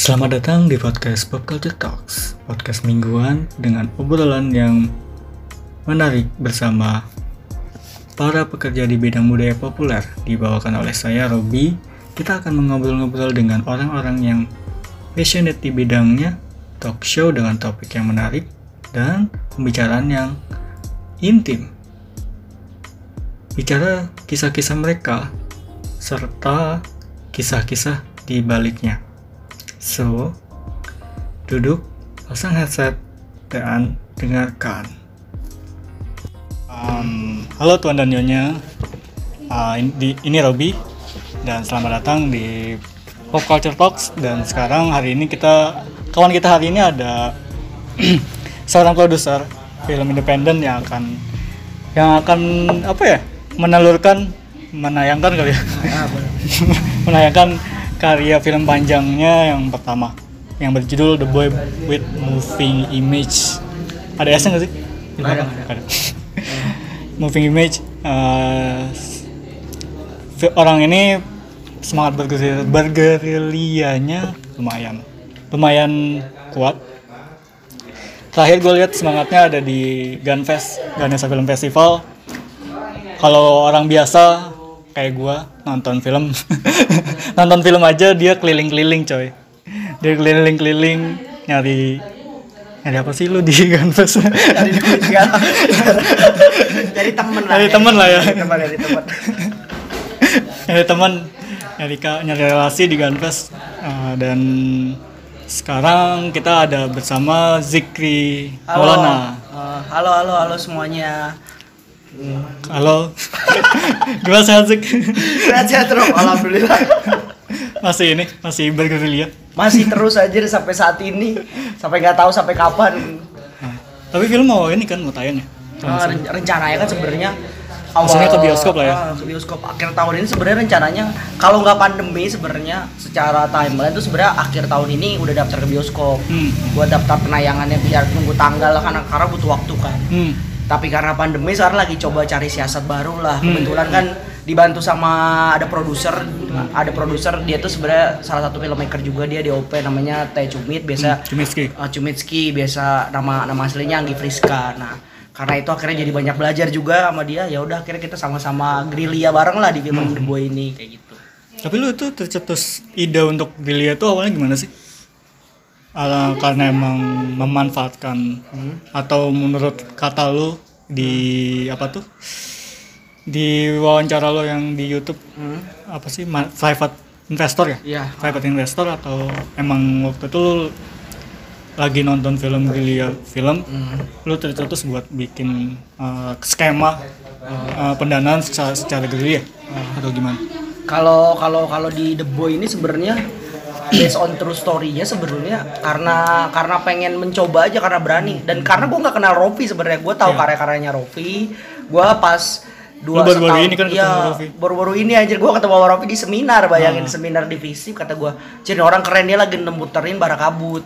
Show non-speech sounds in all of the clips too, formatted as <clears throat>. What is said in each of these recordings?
Selamat datang di podcast Pop Culture Talks, podcast mingguan dengan obrolan yang menarik bersama para pekerja di bidang budaya populer. Dibawakan oleh saya, Robi. Kita akan mengobrol-ngobrol dengan orang-orang yang passionate di bidangnya, talk show dengan topik yang menarik, dan pembicaraan yang intim. Bicara kisah-kisah mereka, serta kisah-kisah di baliknya. So, duduk, pasang headset, dan dengarkan. Um, halo Tuan dan Nyonya, uh, ini, di- ini Robi, dan selamat datang di Pop Culture Talks. Dan sekarang hari ini kita, kawan kita hari ini ada <clears throat> seorang produser film independen yang akan yang akan apa ya menelurkan menayangkan kali ya <laughs> menayangkan karya film panjangnya yang pertama yang berjudul The Boy with Moving Image ada S nggak sih? Ada, ada. <laughs> Moving Image fi- orang ini semangat bergeril bergerilyanya lumayan lumayan kuat terakhir gue lihat semangatnya ada di Gunfest Ganesha Film Festival kalau orang biasa kayak gua nonton film. <laughs> Nonton film aja dia keliling-keliling coy. Dia keliling-keliling nyari nyari apa sih lu di <laughs> Gunfest dari <laughs> temen lah Dari temen lah ya. dari temen dari temen. Nyari teman nyari ka- nyari relasi di Gunfest Eh, dan sekarang kita ada bersama Zikri halo. Maulana. Eh, halo halo halo semuanya halo. Gimana sehat Zik sehat sehat terus alhamdulillah. Masih ini masih bergerilya. Masih terus aja deh sampai saat ini. Sampai nggak tahu sampai kapan. Nah, tapi film mau ini kan mau tayang ya? Eh, ren- rencananya kan sebenarnya Maksudnya ke bioskop lah ya? Ah, ke bioskop. Akhir tahun ini sebenarnya rencananya kalau nggak pandemi sebenarnya secara timeline tuh sebenarnya akhir tahun ini udah daftar ke bioskop. Hmm. buat daftar penayangannya biar nunggu tanggal karena karena butuh waktu kan. Hmm. Tapi karena pandemi sekarang lagi coba cari siasat baru lah. Hmm. kebetulan kan dibantu sama ada produser. Ada produser dia tuh sebenarnya salah satu filmmaker juga. Dia di OP namanya Teh Cumit biasa Cumitski. uh, Cumitski biasa nama nama aslinya Anggi Friska. Nah karena itu akhirnya jadi banyak belajar juga sama dia. Ya udah akhirnya kita sama-sama gerilya bareng lah di film The Boy ini kayak gitu. Tapi lu itu tercetus ide untuk gerilya itu awalnya gimana sih? Ala- karena emang memanfaatkan atau menurut kata lu di apa tuh? Di wawancara lo yang di YouTube Hmm. apa sih? Private investor ya? Iya. Private investor atau emang waktu itu lu lagi nonton film gerilya film Hmm. lu tercetus buat bikin uh, skema uh, pendanaan secara, secara gerilya atau gimana? Kalau kalau kalau di The Boy ini sebenarnya based on true story-nya sebenarnya karena karena pengen mencoba aja karena berani dan karena gue nggak kenal Rofi sebenarnya gue tahu Iya. karya-karyanya Rofi gue pas dua baru-baru setahun- ini kan ketemu iya, Rofi. baru-baru ini anjir gue ketemu sama Rofi di seminar bayangin Ah. seminar divisi kata gue jadi orang keren dia lagi nemuterin bara kabut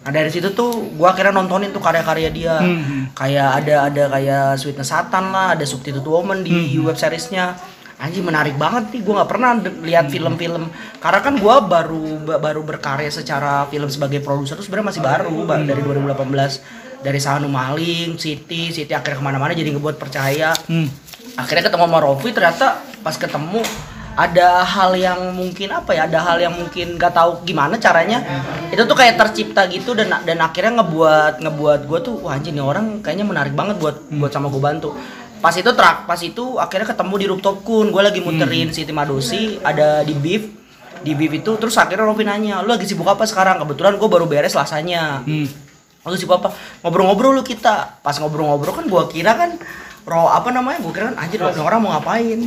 nah dari situ tuh gue akhirnya nontonin tuh karya-karya dia Hmm. kayak ada ada kayak Sweetness Satan lah ada Substitute Woman di Hmm. web seriesnya anjing menarik banget nih. Gue nggak pernah lihat Hmm. film-film. Karena kan gue baru ba- baru berkarya secara film sebagai produser tuh sebenarnya masih baru ba- Hmm. dari 2018 dari Sanu Maling, City, City akhirnya ke mana-mana jadi ngebuat percaya. Hmm. akhirnya ketemu sama Rofi ternyata pas ketemu ada hal yang mungkin apa ya ada hal yang mungkin nggak tahu gimana caranya. Itu tuh kayak tercipta gitu dan dan akhirnya ngebuat ngebuat gue tuh wah anjing nih orang kayaknya menarik banget buat buat sama gue bantu pas itu trak pas itu akhirnya ketemu di rooftop kun gue lagi muterin Siti Madosi ada di beef di beef itu terus akhirnya Rofi nanya lu lagi sibuk apa sekarang kebetulan gue baru beres lasanya Hmm. Lalu si bapak ngobrol-ngobrol lu kita. Pas ngobrol-ngobrol kan gua kira kan ro apa namanya? Gua kira kan anjir ini orang mau ngapain?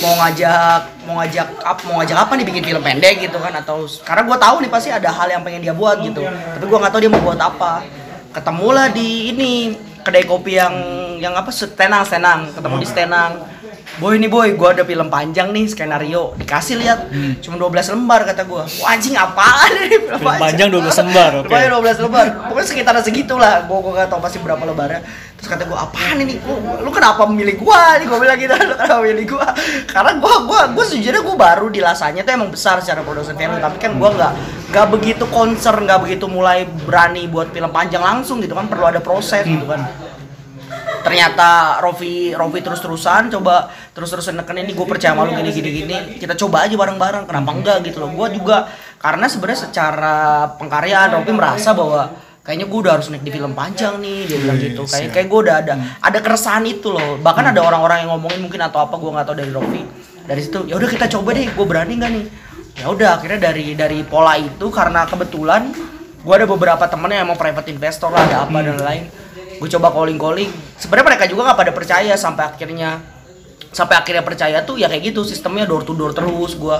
Mau ngajak mau ngajak ap, mau ngajak apa nih bikin film pendek gitu kan atau karena gua tahu nih pasti ada hal yang pengen dia buat gitu. Tapi gua nggak tahu dia mau buat apa. Ketemulah di ini kedai kopi yang yang apa Stenang Stenang, ketemu di Stenang. Boy nih boy, gua ada film panjang nih skenario dikasih lihat cuma 12 lembar kata gua. Wah anjing apaan ini film, Film panjang 12 lembar, <laughs> oke. Pokoknya 12 lembar. Pokoknya sekitaran segitulah. Gua gua gak tahu pasti berapa lebarnya. Terus kata gua, "Apaan ini? Lu, lu kenapa memilih gua?" Nih gua bilang gitu, <laughs> "Lu kenapa memilih gua?" Karena gua gua gua sejujurnya gua baru di lasanya tuh emang besar secara produksi film, tapi kan gua nggak nggak begitu concern nggak begitu mulai berani buat film panjang langsung gitu kan perlu ada proses gitu kan ternyata Rofi Rofi terus terusan coba terus terusan neken ini gue percaya malu gini gini gini kita coba aja bareng bareng kenapa enggak? Gitu loh. Gue juga karena sebenarnya secara pengkaryaan Rofi merasa bahwa kayaknya gue udah harus naik di film panjang nih dia bilang gitu. Kayak kayak gue udah ada ada keresahan itu loh. Bahkan ada orang-orang yang ngomongin mungkin atau apa gue nggak tahu dari Rofi. Dari situ ya udah kita coba deh gue berani nggak nih? Ya udah akhirnya dari dari pola itu karena kebetulan gue ada beberapa temen yang mau private investor lah ada apa dan lain gue coba calling calling sebenarnya mereka juga nggak pada percaya sampai akhirnya sampai akhirnya percaya tuh ya kayak gitu sistemnya door to door terus gue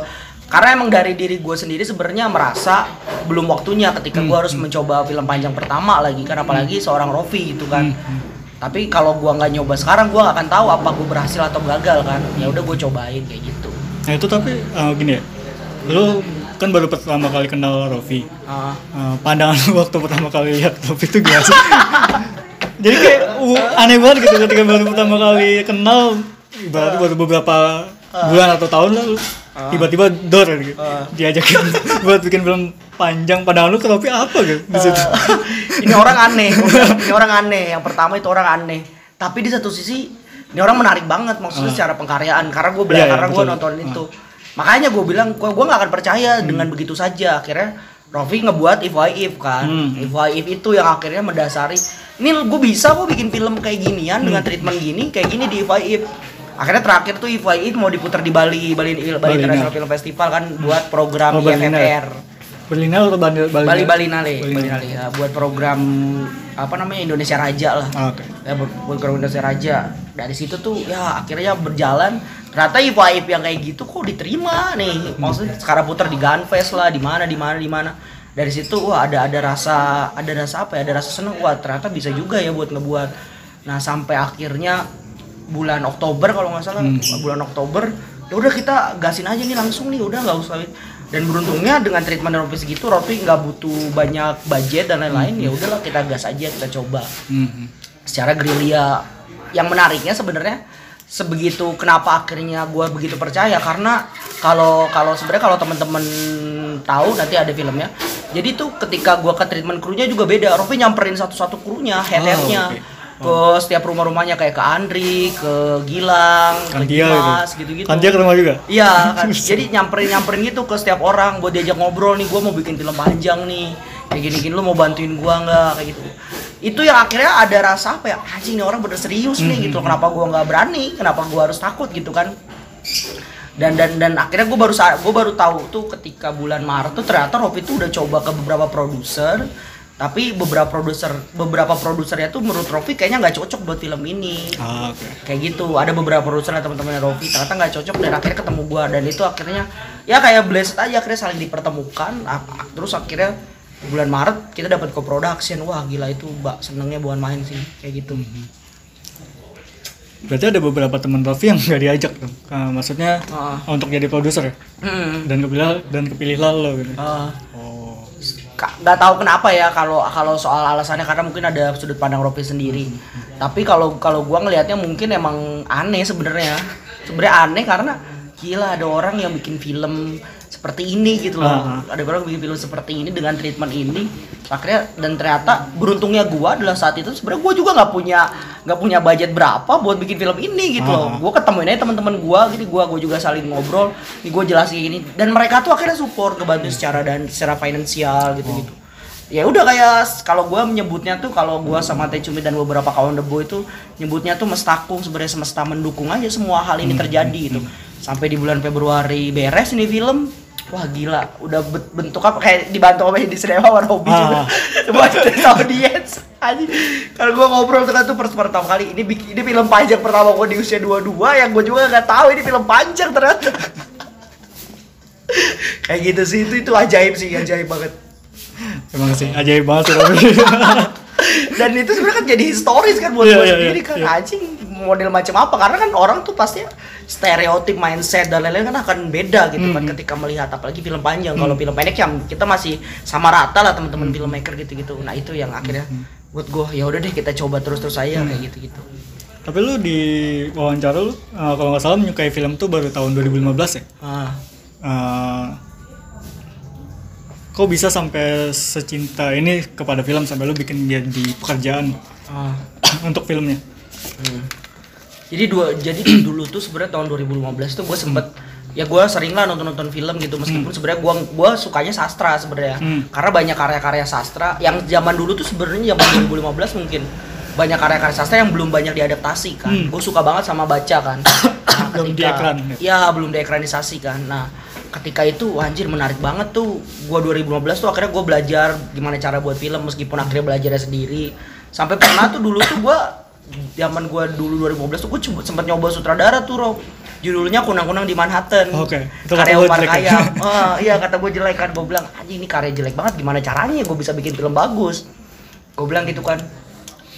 karena emang dari diri gue sendiri sebenarnya merasa belum waktunya ketika gue harus mencoba film panjang pertama lagi kan apalagi seorang Rofi gitu kan. Tapi kalau gue nggak nyoba sekarang gue nggak akan tahu apa gue berhasil atau gagal kan. Ya udah gue cobain kayak gitu. Nah itu tapi eh, gini ya, lu kan baru pertama kali kenal Rofi. Ah. Eh, pandangan lu waktu pertama kali lihat Rofi itu gimana sih? <laughs> Jadi kayak uh, aneh banget gitu ketika baru pertama kali kenal, berarti baru beberapa bulan atau tahun lalu tiba-tiba dor gitu. Diajakin <laughs> buat bikin film panjang pandangan lu ke Rofi apa gitu di situ. ini orang aneh <laughs> ini orang aneh yang pertama itu orang aneh tapi di satu sisi ini orang menarik banget maksudnya Ah. secara pengkaryaan karena gue Iya, bilang iya, karena gue. Ah. nonton itu makanya gue bilang gue gue nggak akan percaya Hmm. dengan begitu saja akhirnya Rofi ngebuat If I If kan Hmm. If I If itu yang akhirnya mendasari ini gue bisa kok bikin film kayak ginian dengan Hmm. treatment gini kayak gini di If I If akhirnya terakhir tuh If I If mau diputar di Bali Bali, Bali, Bali, International nah. Film Festival kan buat program Oh. IFFR Berliner atau Bali Bali? Bali Bali Nale, Bali ya, buat program apa namanya Indonesia Raja lah. Ah, Oke. Ya buat, program Indonesia Raja. Dari situ tuh ya akhirnya berjalan. Ternyata IPAIP yang kayak gitu kok diterima nih. Maksudnya sekarang putar di Gunfest lah, di mana di mana di mana. Dari situ wah ada ada rasa ada rasa apa ya? Ada rasa seneng wah ternyata bisa juga ya buat ngebuat. Nah, sampai akhirnya bulan Oktober kalau nggak salah, bulan Oktober ya udah kita gasin aja nih langsung nih udah nggak usah dan beruntungnya dengan treatment Rofi segitu Rofi nggak butuh banyak budget dan lain-lain ya udahlah kita gas aja kita coba. Mhm. secara gerilya. Yang menariknya sebenarnya sebegitu kenapa akhirnya gue begitu percaya karena kalau kalau sebenarnya kalau teman-teman tahu nanti ada filmnya. Jadi tuh ketika gue ke treatment krunya juga beda. Rofi nyamperin satu-satu krunya head-headnya. Oke. Ke setiap rumah-rumahnya kayak ke Andri ke Gilang Kan ke dia Dimas gitu. gitu-gitu. Kan dia ke rumah juga. Iya kan, <laughs> jadi nyamperin nyamperin gitu ke setiap orang. Buat diajak ngobrol nih, gue mau bikin film panjang nih, kayak gini gini lu mau bantuin gua nggak? Kayak gitu. Itu yang akhirnya ada rasa apa ya, anjing nih orang bener serius nih gitu, kenapa gua nggak berani, kenapa gua harus takut gitu kan? Dan dan dan akhirnya gue baru gua baru tahu tuh ketika bulan Maret tuh ternyata Rofi tuh udah coba ke beberapa produser, tapi beberapa produser beberapa produsernya tuh menurut Rofi kayaknya nggak cocok buat film ini Ah, oke. kayak gitu ada beberapa produser teman-teman Rofi ternyata nggak cocok dan akhirnya ketemu gua dan itu akhirnya ya kayak blessed aja akhirnya saling dipertemukan a- a- terus akhirnya bulan Maret kita dapat co-production wah gila itu mbak senengnya bukan main sih kayak gitu Berarti ada beberapa teman Rofi yang <laughs> nggak diajak tuh. Ah, maksudnya Ah. untuk jadi produser ya? Hmm. dan kepilih dan kepilih lo gitu. Ah, Oh. Nggak tahu kenapa ya kalau kalau soal alasannya karena mungkin ada sudut pandang Rofi sendiri. Tapi kalau kalau gua ngelihatnya mungkin emang aneh sebenarnya. Sebenarnya aneh karena gila ada orang yang bikin film seperti ini gitu loh. Ah, ada orang bikin film seperti ini dengan treatment ini akhirnya dan ternyata beruntungnya gua adalah saat itu sebenarnya gua juga nggak punya nggak punya budget berapa buat bikin film ini gitu loh. Ah. gue ketemuin aja teman-teman gue gitu gue gue juga saling ngobrol nih gue jelasin gini dan mereka tuh akhirnya support ngebantu secara dan secara finansial gitu gitu ya udah kayak kalau gue menyebutnya tuh kalau gue sama Teh Cumi dan beberapa kawan debo itu nyebutnya tuh mestakung sebenarnya semesta mendukung aja semua hal ini terjadi gitu. Sampai di bulan Februari beres ini film wah gila. Udah bentuk apa? Kayak dibantu sama Srewa sama Robby juga. Ah. <laughs> buat tes audience Anjing. kalau gue ngobrol tuh kan tuh pertama kali. Ini bikin ini film panjang pertama gue di usia 22 yang gue juga nggak tahu ini film panjang ternyata. <laughs> Kayak gitu sih. Itu itu ajaib sih. Ajaib banget. Emang sih ajaib banget sih <laughs> dan itu sebenarnya kan jadi historis kan buat Iya, gue iya, sendiri iya, kan. iya. anjing model macam apa? Karena kan orang tuh pasti stereotip mindset dan lain-lain kan akan beda gitu kan Hmm. ketika melihat apalagi film panjang. Kalau film pendek yang kita masih sama rata lah teman-teman filmmaker gitu-gitu. Nah itu yang akhirnya buat gue ya udah deh kita coba terus-terus aja kayak gitu-gitu. Tapi lu di wawancara lu eh, kalau nggak salah menyukai film tuh baru tahun 2015 ya? ah. Eh, kok bisa sampai secinta ini kepada film sampai lu bikin dia di pekerjaan? Ah. <clears throat> untuk filmnya? Hmm. Jadi dua jadi <clears throat> dulu tuh sebenarnya tahun 2015 tuh gue sempet ya gue sering lah nonton nonton film gitu. Meskipun sebenarnya gue gua sukanya sastra sebenarnya. Hmm. karena banyak karya-karya sastra yang zaman dulu tuh sebenarnya zaman 2015 mungkin banyak karya-karya sastra yang belum banyak diadaptasi kan. Hmm. gue suka banget sama baca kan. <coughs> Nah, Belum di ekran, ya? belum diekranisasi kan. Nah ketika itu anjir menarik banget tuh. Gue 2015 tuh akhirnya gue belajar gimana cara buat film meskipun akhirnya belajarnya sendiri. Sampai pernah tuh dulu tuh gue zaman gue dulu 2015 tuh gue sempat nyoba sutradara tuh Rob. Judulnya kunang-kunang di Manhattan. Oke, itu kata karya gua Omar jelek. Ya? Khayyam. Ah, <laughs> iya kata gue jelek kan. Gue bilang anjing ini karya jelek banget. Gimana caranya gue bisa bikin film bagus? Gue bilang gitu kan.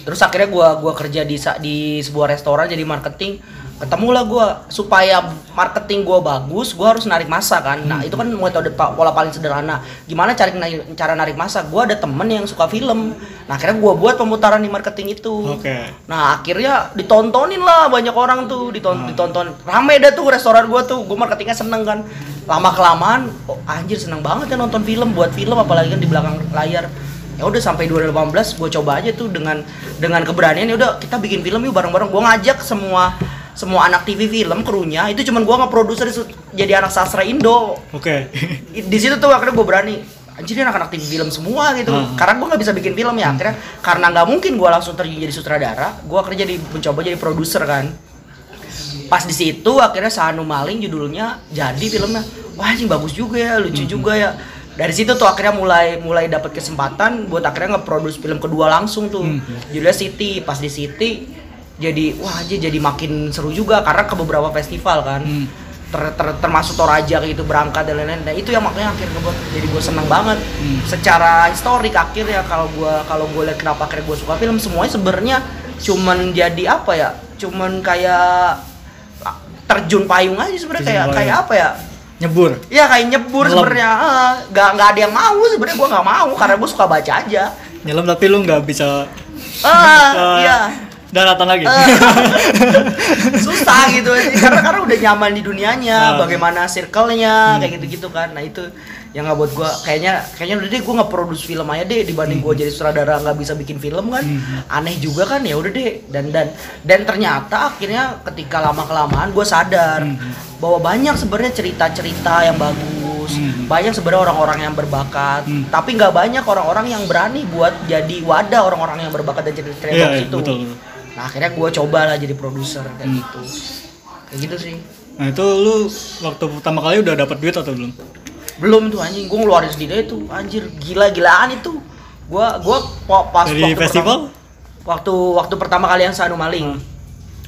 Terus akhirnya gue gua kerja di di sebuah restoran jadi marketing ketemulah gue supaya marketing gue bagus gue harus narik masa kan. Nah itu kan metode pola paling sederhana. Gimana cari cara narik masa gue ada temen yang suka film. Nah akhirnya gue buat pemutaran di marketing itu. Oke. Nah akhirnya ditontonin lah banyak orang tuh. Diton ditonton rame dah tuh restoran gua tuh. Gue marketingnya seneng kan. Lama kelamaan oh, anjir seneng banget ya nonton film. Buat film apalagi kan di belakang layar. Ya udah sampai 2018 gue coba aja tuh dengan dengan keberanian ya udah kita bikin film yuk bareng-bareng. Gue ngajak semua semua anak TV film krunya itu cuman nggak produser jadi anak sastra Indo. Oke. Di situ tuh akhirnya gue berani anjir ini anak-anak tim film semua gitu. Hmm. karena gue nggak bisa bikin film ya akhirnya karena nggak mungkin gue langsung terjun jadi sutradara gue kerja di mencoba jadi produser kan. Pas di situ akhirnya Sanu Maling judulnya jadi filmnya. Wah ini bagus juga ya lucu juga ya. Dari situ tuh akhirnya mulai mulai dapat kesempatan buat akhirnya nge-produce film kedua langsung tuh. Hmm. judulnya City pas di City jadi wah aja jadi makin seru juga karena ke beberapa festival kan. Hmm. ter- ter- termasuk Toraja gitu berangkat dan lain-lain. Nah itu yang makanya akhirnya gue jadi gue seneng banget. Hmm. secara historik akhirnya kalau gue kalau gue lihat kenapa akhirnya gue suka film semuanya sebenarnya cuman jadi apa ya? Cuman kayak ah, terjun payung aja sebenarnya. Kayak kayak apa ya? Nyebur. Ya kayak nyebur sebenarnya. Ah, nggak nggak ada yang mau sebenarnya gue nggak mau. Karena gue suka baca aja. Nyelam tapi lu nggak bisa ah <laughs> iya daratan lagi? <laughs> Susah gitu karena karena udah nyaman di dunianya Ah. bagaimana circle-nya kayak gitu-gitu kan. Nah itu yang nggak buat gua kayaknya kayaknya udah deh gua nggak produce film aja deh dibanding gua jadi sutradara nggak bisa bikin film kan. Aneh juga kan ya udah deh. Dan dan dan ternyata akhirnya ketika lama kelamaan gua sadar bahwa banyak sebenarnya cerita-cerita yang bagus Hmm. banyak sebenarnya orang-orang yang berbakat Hmm. tapi nggak banyak orang-orang yang berani buat jadi wadah orang-orang yang berbakat dan cerita-cerita bagus iya, itu. betul. Nah akhirnya gue coba lah jadi produser kayak Hmm. gitu. Kayak gitu sih. nah itu lu waktu pertama kali udah dapat duit atau belum Belum tuh anjing, gue ngeluarin sendiri itu anjir gila-gilaan itu. Gua gua po- pas dari waktu festival pertama, waktu waktu pertama kali yang Sanu Maling. Hmm.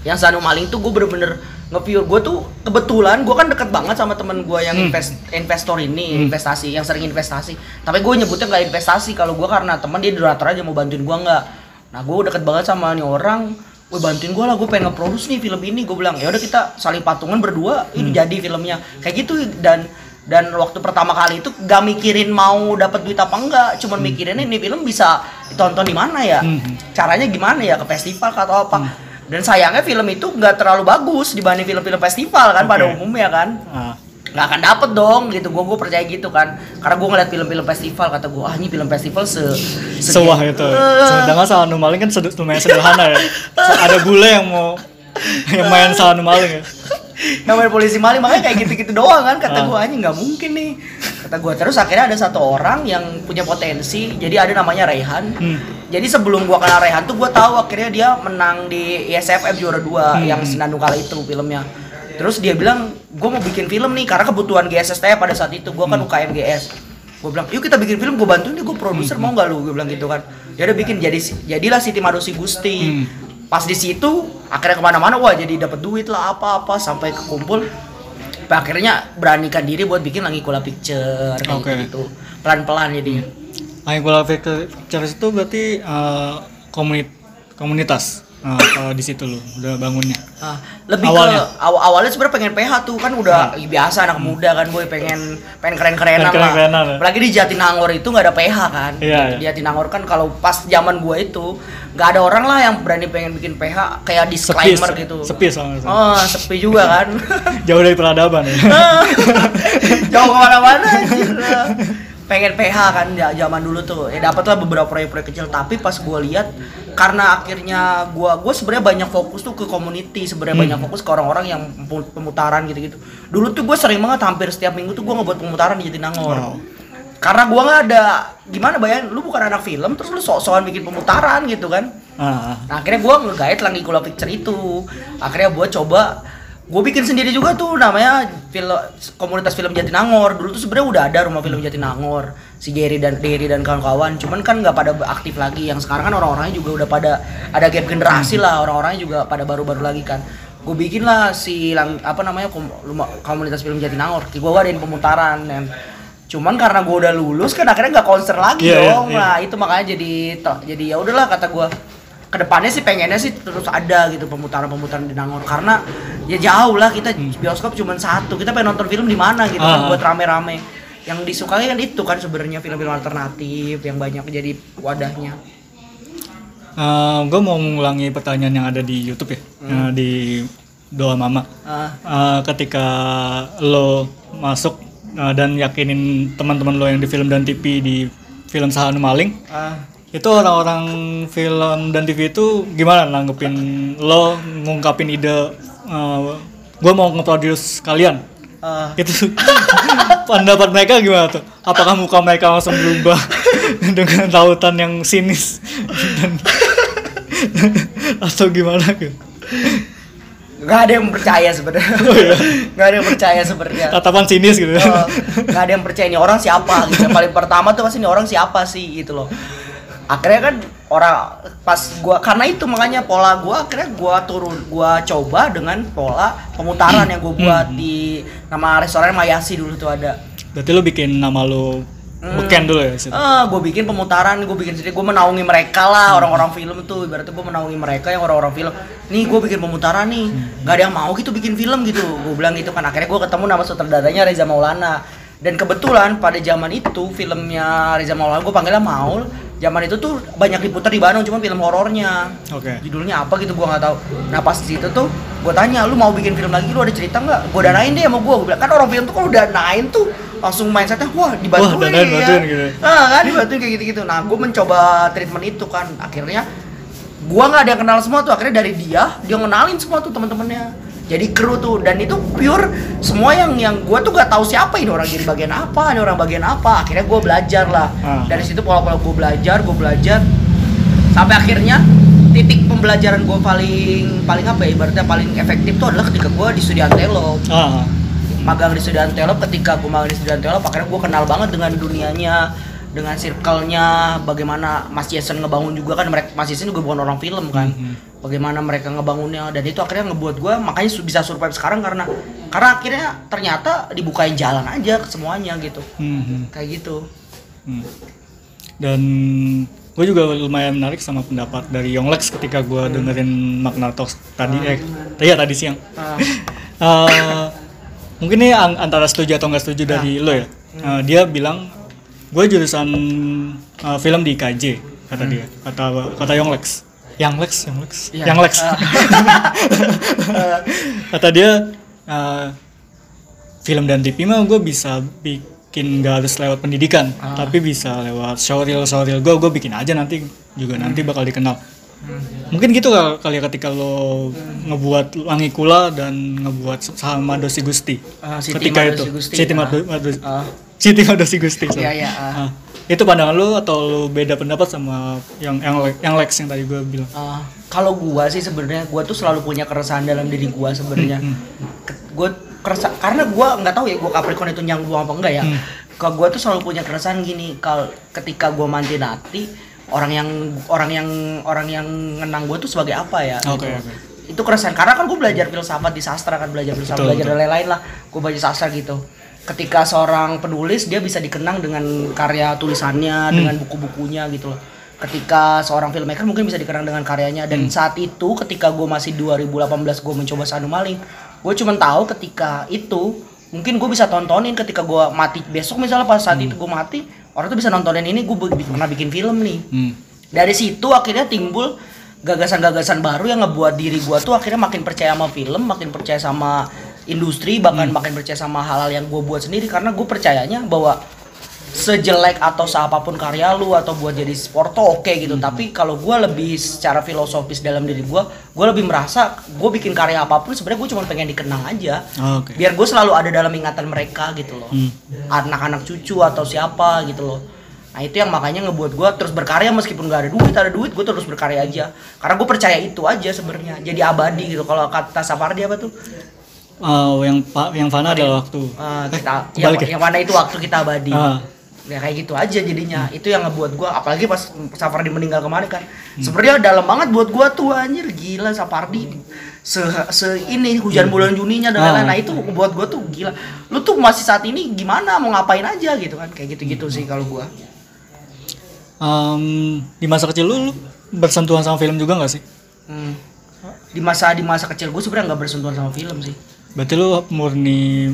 Yang Sanu Maling tuh gue bener-bener nge-view gue tuh kebetulan gue kan deket banget sama temen gue yang Hmm. invest, investor ini Hmm. investasi yang sering investasi tapi gue nyebutnya nggak investasi kalau gue karena teman dia donatur aja mau bantuin gue nggak nah gue deket banget sama nih orang. Gue bantuin gue lah gue pengen nge-produce nih film ini. Gue bilang ya udah kita saling patungan berdua ini jadi filmnya. Kayak gitu dan dan waktu pertama kali itu gak mikirin mau dapat duit apa enggak. Cuman mikirin ini film bisa ditonton di mana ya? Hmm. caranya gimana ya? Ke festival atau apa? Dan sayangnya film itu nggak terlalu bagus dibanding film-film festival kan pada Oke. umumnya kan. Ah, nggak akan dapet dong gitu. Gue gue percaya gitu kan. Karena gue ngeliat film-film festival kata gue ah ini film festival se se- sewah itu. Eh, sedangkan Salanu Maling kan sed- lumayan sederhana ya. Ada bule yang mau yang main Salanu Maling ya. Namanya polisi maling makanya kayak gitu-gitu doang kan. Kata Ah. gue anjing nggak mungkin nih. Kata gue terus akhirnya ada satu orang yang punya potensi. Jadi ada namanya Rehan. Hmm. jadi sebelum gua kenal Rehan tuh gua tahu akhirnya dia menang di ISFF juara 2 Hmm. yang Senandung kala itu filmnya terus dia bilang gua mau bikin film nih karena kebutuhan GSST pada saat itu gua kan Hmm. UKM GS gue bilang yuk kita bikin film gue bantuin nih gue produser Hmm. mau nggak lu? Gue bilang gitu kan. Ya udah bikin jadi jadilah Siti Marusi Gusti. Hmm. pas di situ akhirnya ke mana-mana wah jadi dapat duit lah apa-apa sampai kekumpul akhirnya beranikan diri buat bikin lagi Kula Picture kayak Oke. gitu. Pelan-pelan jadinya. Angola Pictures itu berarti eh, komunit komunitas eh, kalau di situ lu udah bangunnya Ah, lebih Awalnya? ke awal awalnya sebenarnya pengen PH tuh kan udah ih, biasa anak muda kan boy pengen pengen keren-kerenan Pengen keren-kerenan, ya. lah. Apalagi di Jatinangor itu nggak ada PH kan. Iya, Di Jatinangor kan kalau pas zaman gue itu nggak ada orang lah yang berani pengen bikin PH kayak disclaimer Sepi, gitu. sepi soalnya. Oh, sepi juga kan. <laughs> jauh dari peradaban ya <laughs> Jauh ke mana-mana anjir. pengen PH kan ya zaman dulu tuh ya dapatlah beberapa proyek-proyek kecil tapi pas gue lihat karena akhirnya gue gue sebenarnya banyak fokus tuh ke community sebenarnya Hmm. banyak fokus ke orang-orang yang pem- pemutaran gitu-gitu dulu tuh gue sering banget hampir setiap minggu tuh gue ngebuat pemutaran di Jatinangor Wow. karena gua nggak ada gimana bayangin lu bukan anak film terus lu sok-sokan bikin pemutaran gitu kan ah. nah, akhirnya gua ngegait lagi Kula Picture itu akhirnya gua coba gue bikin sendiri juga tuh namanya film komunitas film Jatinangor. Dulu tuh sebenarnya udah ada rumah film Jatinangor si Gary dan Derry dan kawan-kawan. Cuman kan nggak pada aktif lagi. Yang sekarang kan orang-orangnya juga udah pada ada gap generasi lah. Orang-orangnya juga pada baru-baru lagi kan. Gue bikin lah si lang, apa namanya kom- komunitas film Jatinangor. Gue adain pemutaran dan cuman karena gue udah lulus kan akhirnya nggak konser lagi Iya, iya, dong. iya. nah itu makanya jadi jadi ya udahlah kata gue ke depannya sih pengennya sih terus ada gitu pemutaran-pemutaran di Nangor karena ya jauh lah kita bioskop cuma satu kita pengen nonton film di mana gitu Hmm. Ah, kan ah. buat rame-rame yang disukai kan itu kan sebenarnya film-film alternatif yang banyak jadi wadahnya gue mau mengulangi pertanyaan yang ada di YouTube ya, yang di doa mama. Ah, Eh, ketika lo masuk eh, dan yakinin teman-teman lo yang di film dan TV di film Sahanu Maling, ah. itu orang-orang film dan TV itu gimana nanggepin lo ngungkapin ide gue mau nge-produce kalian. Ah. itu <laughs> pendapat mereka gimana tuh? Apakah muka mereka langsung berubah <laughs> dengan tautan yang sinis? Dan <laughs> atau gimana gitu nggak ada yang percaya sebenarnya. Oh, iya. nggak ada yang percaya sebenarnya. Tatapan sinis gitu Oh, nggak ada yang percaya ini orang siapa gitu. Yang paling pertama tuh pasti ini orang siapa sih gitu loh akhirnya kan orang pas gua karena itu makanya pola gua akhirnya gua turun gua coba dengan pola pemutaran yang gua buat di nama restoran Mayasi dulu tuh ada berarti lo bikin nama lo beken dulu ya situ. Ah, gue bikin pemutaran, gue bikin sendiri, gue menaungi mereka lah orang-orang film tuh, ibaratnya gue menaungi mereka yang orang-orang film. Nih gue bikin pemutaran nih, nggak ada yang mau gitu bikin film gitu. Gue bilang gitu kan, akhirnya gue ketemu nama sutradaranya Reza Maulana. Dan kebetulan pada zaman itu filmnya Reza Maulana gue panggilnya Maul. Zaman itu tuh banyak diputar di Bandung, cuma film horornya. oke Judulnya apa gitu gue nggak tahu. Nah pas situ tuh gue tanya, lu mau bikin film lagi, lu ada cerita nggak? Gue danain deh sama gue. Gue bilang kan orang film tuh kalau danain tuh langsung mindsetnya wah dibantuin Wah, danain, ya. bantuin gitu. Nah, kan dibantuin kayak gitu-gitu. Nah, gue mencoba treatment itu kan. Akhirnya gua nggak ada yang kenal semua tuh. Akhirnya dari dia, dia ngenalin semua tuh teman-temannya. Jadi kru tuh dan itu pure semua yang yang gua tuh gak tahu siapa ini orang jadi bagian apa, ini orang bagian apa. Akhirnya gua belajar lah. Ah. Dari situ pola-pola gua belajar, gua belajar sampai akhirnya titik pembelajaran gua paling paling apa ya ibaratnya paling efektif tuh adalah ketika gua di studi Antelo ah magang di Studio Antelop ketika gue magang di Studio Antelop akhirnya gue kenal banget dengan dunianya dengan circle-nya bagaimana Mas Jason ngebangun juga kan mereka Mas Jason juga bukan orang film kan Mhm. bagaimana mereka ngebangunnya dan itu akhirnya ngebuat gue makanya bisa survive sekarang karena karena akhirnya ternyata dibukain jalan aja ke semuanya gitu Mhm. kayak gitu Hmm. Dan gue juga lumayan menarik sama pendapat dari Yonglex ketika gue dengerin Magna Talks tadi, eh, ya tadi siang. Ah, <laughs> Eh, mungkin ini an- antara setuju atau nggak setuju dari lo ya. Eh, dia bilang gue jurusan eh, film di IKJ kata dia, kata kata Yonglex. Yonglex, Yonglex, Iya. Yonglex. <laughs> kata dia eh, film dan TV mah gue bisa bikin gak harus lewat pendidikan, Ah. tapi bisa lewat showreel showreel gue, gue bikin aja nanti juga nanti bakal dikenal. Mungkin gitu kal- kali ya ketika lo ngebuat Wangi Kula dan ngebuat sama Dosi Gusti. Ah, Siti ketika Madosi itu. Gusti, Siti ah. Mado- Mado- Ah. Siti Madosi Gusti. Iya, iya. Ah. Itu pandangan lo atau lo beda pendapat sama yang yang yang Lex yang tadi gue bilang? Ah, kalau gua sih sebenarnya gua tuh selalu punya keresahan dalam diri gua sebenarnya. Hmm, Ke- Gua kerasa karena gua nggak tahu ya gua Capricorn itu nyambung apa enggak ya. Hmm. Kalau gua tuh selalu punya keresahan gini, kalau ketika gua mati nanti orang yang orang yang orang yang ngenang gua tuh sebagai apa ya? Oke, gitu. oke. Itu keresahan karena kan gua belajar filsafat di sastra kan belajar filsafat Betul, belajar betul. dan lain-lain lah. Gua baca sastra gitu. Ketika seorang penulis dia bisa dikenang dengan karya tulisannya, Hmm. dengan buku-bukunya gitu loh ketika seorang filmmaker mungkin bisa dikenang dengan karyanya dan Hmm. saat itu ketika gue masih 2018 gue mencoba Sanu Maling gue cuma tahu ketika itu mungkin gue bisa tontonin ketika gue mati besok misalnya pas saat itu gue mati orang tuh bisa nontonin ini gue pernah bikin film nih Hmm. dari situ akhirnya timbul gagasan-gagasan baru yang ngebuat diri gue tuh akhirnya makin percaya sama film makin percaya sama industri bahkan makin percaya sama hal-hal yang gue buat sendiri karena gue percayanya bahwa sejelek atau seapapun karya lu atau buat jadi sporto oke gitu. Hmm. tapi kalau gue lebih secara filosofis dalam diri gue gue lebih merasa gue bikin karya apa pun sebenarnya gue cuma pengen dikenang aja. Oh, Oke. biar gue selalu ada dalam ingatan mereka gitu loh. Hmm. anak-anak cucu atau siapa gitu loh. Nah itu yang makanya ngebuat gue terus berkarya meskipun gak ada duit ada duit gue terus berkarya aja. Karena gue percaya itu aja sebenarnya. Jadi abadi gitu. Kalau kata Sapardi apa tuh Oh, yang pak yang fana adalah waktu. Eh, kita yang, kebalik ya? yang mana itu waktu kita abadi. Ah. ya kayak gitu aja jadinya. Itu yang ngebuat gua apalagi pas Sapardi meninggal kemarin kan. Sebenarnya dalam banget buat gua tuh anjir. Gila Sapardi se, se ini hujan bulan Juninya dan Ah. lain-lain nah itu buat gua tuh gila. Lu tuh masih saat ini gimana? Mau ngapain aja gitu kan? Kayak gitu-gitu sih kalau gua. Em, di masa kecil lu, lu bersentuhan sama film juga nggak sih? Hmm. di masa di masa kecil gua sebenarnya nggak bersentuhan sama film sih Berarti lu murni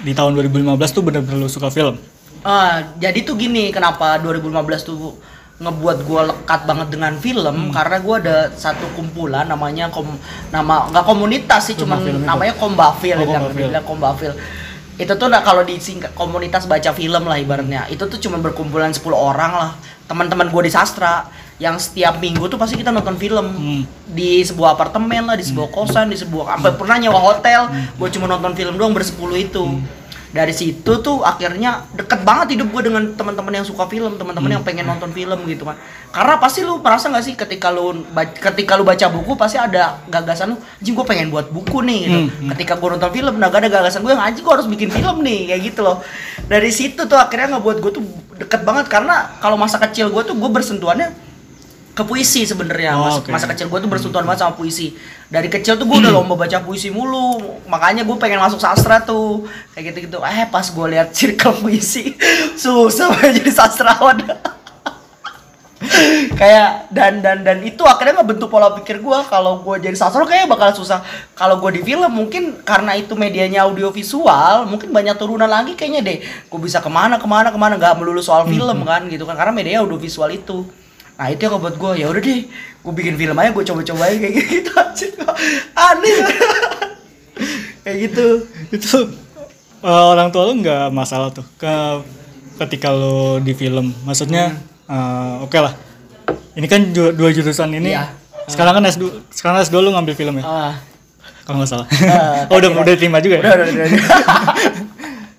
di tahun 2015 tuh bener-bener lu suka film. Ah, jadi tuh gini, kenapa 2015 tuh ngebuat gua lekat banget dengan film? Hmm. karena gua ada satu kumpulan namanya kom nama nggak komunitas sih Rumah cuman film namanya Kombafil Oh, yang dibilang Kombafil. Itu tuh nah, kalau disingkat komunitas baca film lah ibaratnya. Itu tuh cuma berkumpulan 10 orang lah teman-teman gua di sastra yang setiap minggu tuh pasti kita nonton film. Hmm. di sebuah apartemen lah di sebuah kosan di sebuah sampai pernah nyewa hotel. Gue cuma nonton film doang bersepuluh itu. Dari situ tuh akhirnya deket banget hidup gue dengan teman-teman yang suka film teman-teman yang pengen nonton film gitu kan karena pasti lu merasa nggak sih ketika lu ketika lu baca buku pasti ada gagasan lu anjing gue pengen buat buku nih gitu. Hmm, hmm. ketika gue nonton film nah gak ada gagasan gue yang anjing gue harus bikin film nih kayak gitu loh. Dari situ tuh akhirnya ngebuat gue tuh deket banget karena kalau masa kecil gue tuh gue bersentuhannya ke puisi sebenarnya. Oh, masa, oke. masa kecil gue tuh bersentuhan banget sama puisi. Dari kecil tuh gue udah <clears throat> lomba baca puisi mulu. Makanya gue pengen masuk sastra tuh. Kayak gitu gitu eh pas gue lihat circle puisi <laughs> susah banget jadi sastrawan. <laughs> Kayak dan dan dan itu akhirnya ngebentuk pola pikir gue kalau gue jadi sastrawan kayaknya bakal susah. Kalau gue di film mungkin karena itu medianya audiovisual mungkin banyak turunan lagi kayaknya deh. Gue bisa ke mana ke mana ke mana. Nggak melulu soal film kan gitu kan. Karena medianya audiovisual itu nah itu yang ngebuat gue ya udah deh gue bikin film aja gue coba-cobain <laughs> kayak gitu aja aneh <laughs> kayak gitu Itu eh, orang tua lu nggak masalah tuh ke ketika lu di film. Maksudnya eh, oke lah. Ini kan ju- dua jurusan ini. Iya. Sekarang kan S2, sekarang S2 lu ngambil film ya? ah Kalau nggak salah. Ah, <laughs> oh, udah udah terima juga ya? udah udah udah, udah.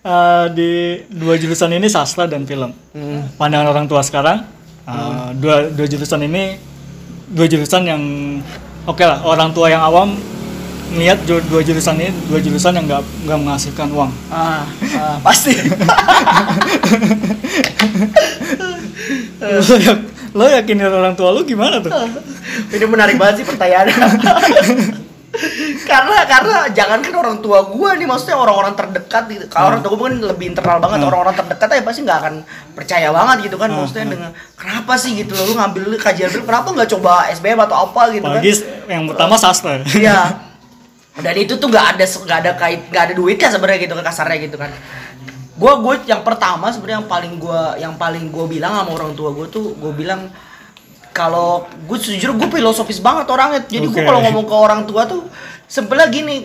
Eh, di dua jurusan ini sastra dan film. Hmm. Pandangan orang tua sekarang eh, dua dua jurusan ini dua jurusan yang oke lah orang tua yang awam melihat dua jurusan ini dua jurusan yang nggak nggak menghasilkan uang. ah, ah, pasti lo, yak- lo yakinin orang tua lu gimana tuh? ini menarik banget sih pertanyaannya <laughs> karena karena jangankan orang tua gua nih maksudnya orang-orang terdekat gitu kalau orang tua gua kan lebih internal banget Hmm. orang-orang terdekat aja pasti nggak akan percaya banget gitu kan Hmm, maksudnya dengan kenapa sih gitu loh lu ngambil kajian film kenapa nggak coba SBM atau apa gitu kan Apalagi yang pertama sastra. Iya. <laughs> Dan itu tuh nggak ada nggak ada kait nggak ada duitnya sebenarnya gitu kan kasarnya gitu kan. Gua gue yang pertama sebenarnya yang paling gua yang paling gua bilang sama orang tua gue tuh gue bilang kalau gue jujur gue filosofis banget orangnya. Jadi gue Oke. kalau ngomong ke orang tua tuh sebenarnya gini.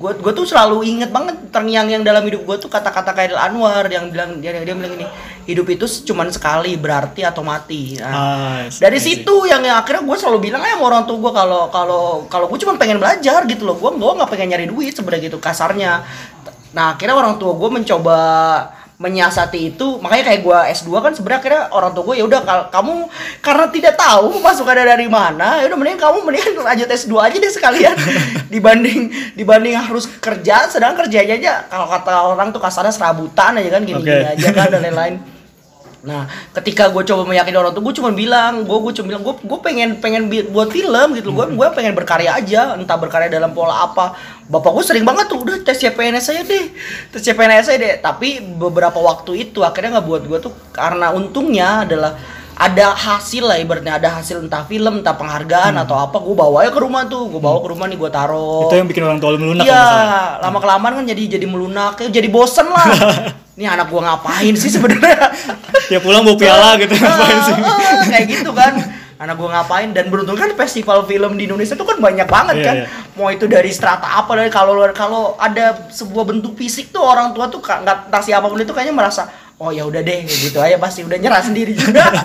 Gue gue tuh selalu inget banget terngiang yang dalam hidup gue tuh kata-kata Khairil Anwar yang bilang dia, dia bilang ini hidup itu cuman sekali berarti atau mati. Nah, Ah, dari yes, situ yang, yang akhirnya gue selalu bilang sama orang tua gue kalau kalau kalau gue cuma pengen belajar gitu loh. Gue gue nggak pengen nyari duit sebenarnya gitu kasarnya. Nah akhirnya orang tua gue mencoba menyiasati itu makanya kayak gue S2 kan sebenarnya akhirnya orang tua gue ya udah kal- kamu karena tidak tahu masukannya dari mana ya udah mending kamu mendingan lanjut S2 aja deh sekalian <laughs> dibanding dibanding harus kerja sedang kerjanya aja kalau kata orang tuh kasarnya serabutan aja kan gini, gini Oke. aja kan dan lain-lain Nah, ketika gue coba meyakini orang tuh, gue cuma bilang, gue gue cuma bilang, gue gue pengen pengen buat film gitu, gue gue pengen berkarya aja, entah berkarya dalam pola apa. Bapak gue sering banget tuh, udah tes CPNS aja deh, tes CPNS aja deh. Tapi beberapa waktu itu akhirnya nggak buat gue tuh, karena untungnya adalah ada hasil lah ibaratnya ada hasil entah film entah penghargaan atau apa gue bawa ya ke rumah tuh gue bawa ke rumah nih gue taruh Itu yang bikin orang tua lu melunak Iya, lama kelamaan kan jadi jadi melunak, ya jadi bosen lah. <laughs> Ini anak gua ngapain sih sebenarnya? <laughs> Ya pulang bawa piala gitu ngapain sih? Ah, ah, kayak gitu kan. Anak gua ngapain dan beruntung kan festival film di Indonesia itu kan banyak banget Iya, kan. iya. Mau itu dari strata apa dari kalau kalau ada sebuah bentuk fisik tuh orang tua tuh nggak entah siapa pun itu kayaknya merasa oh ya udah deh gitu aja pasti udah nyerah sendiri juga <laughs>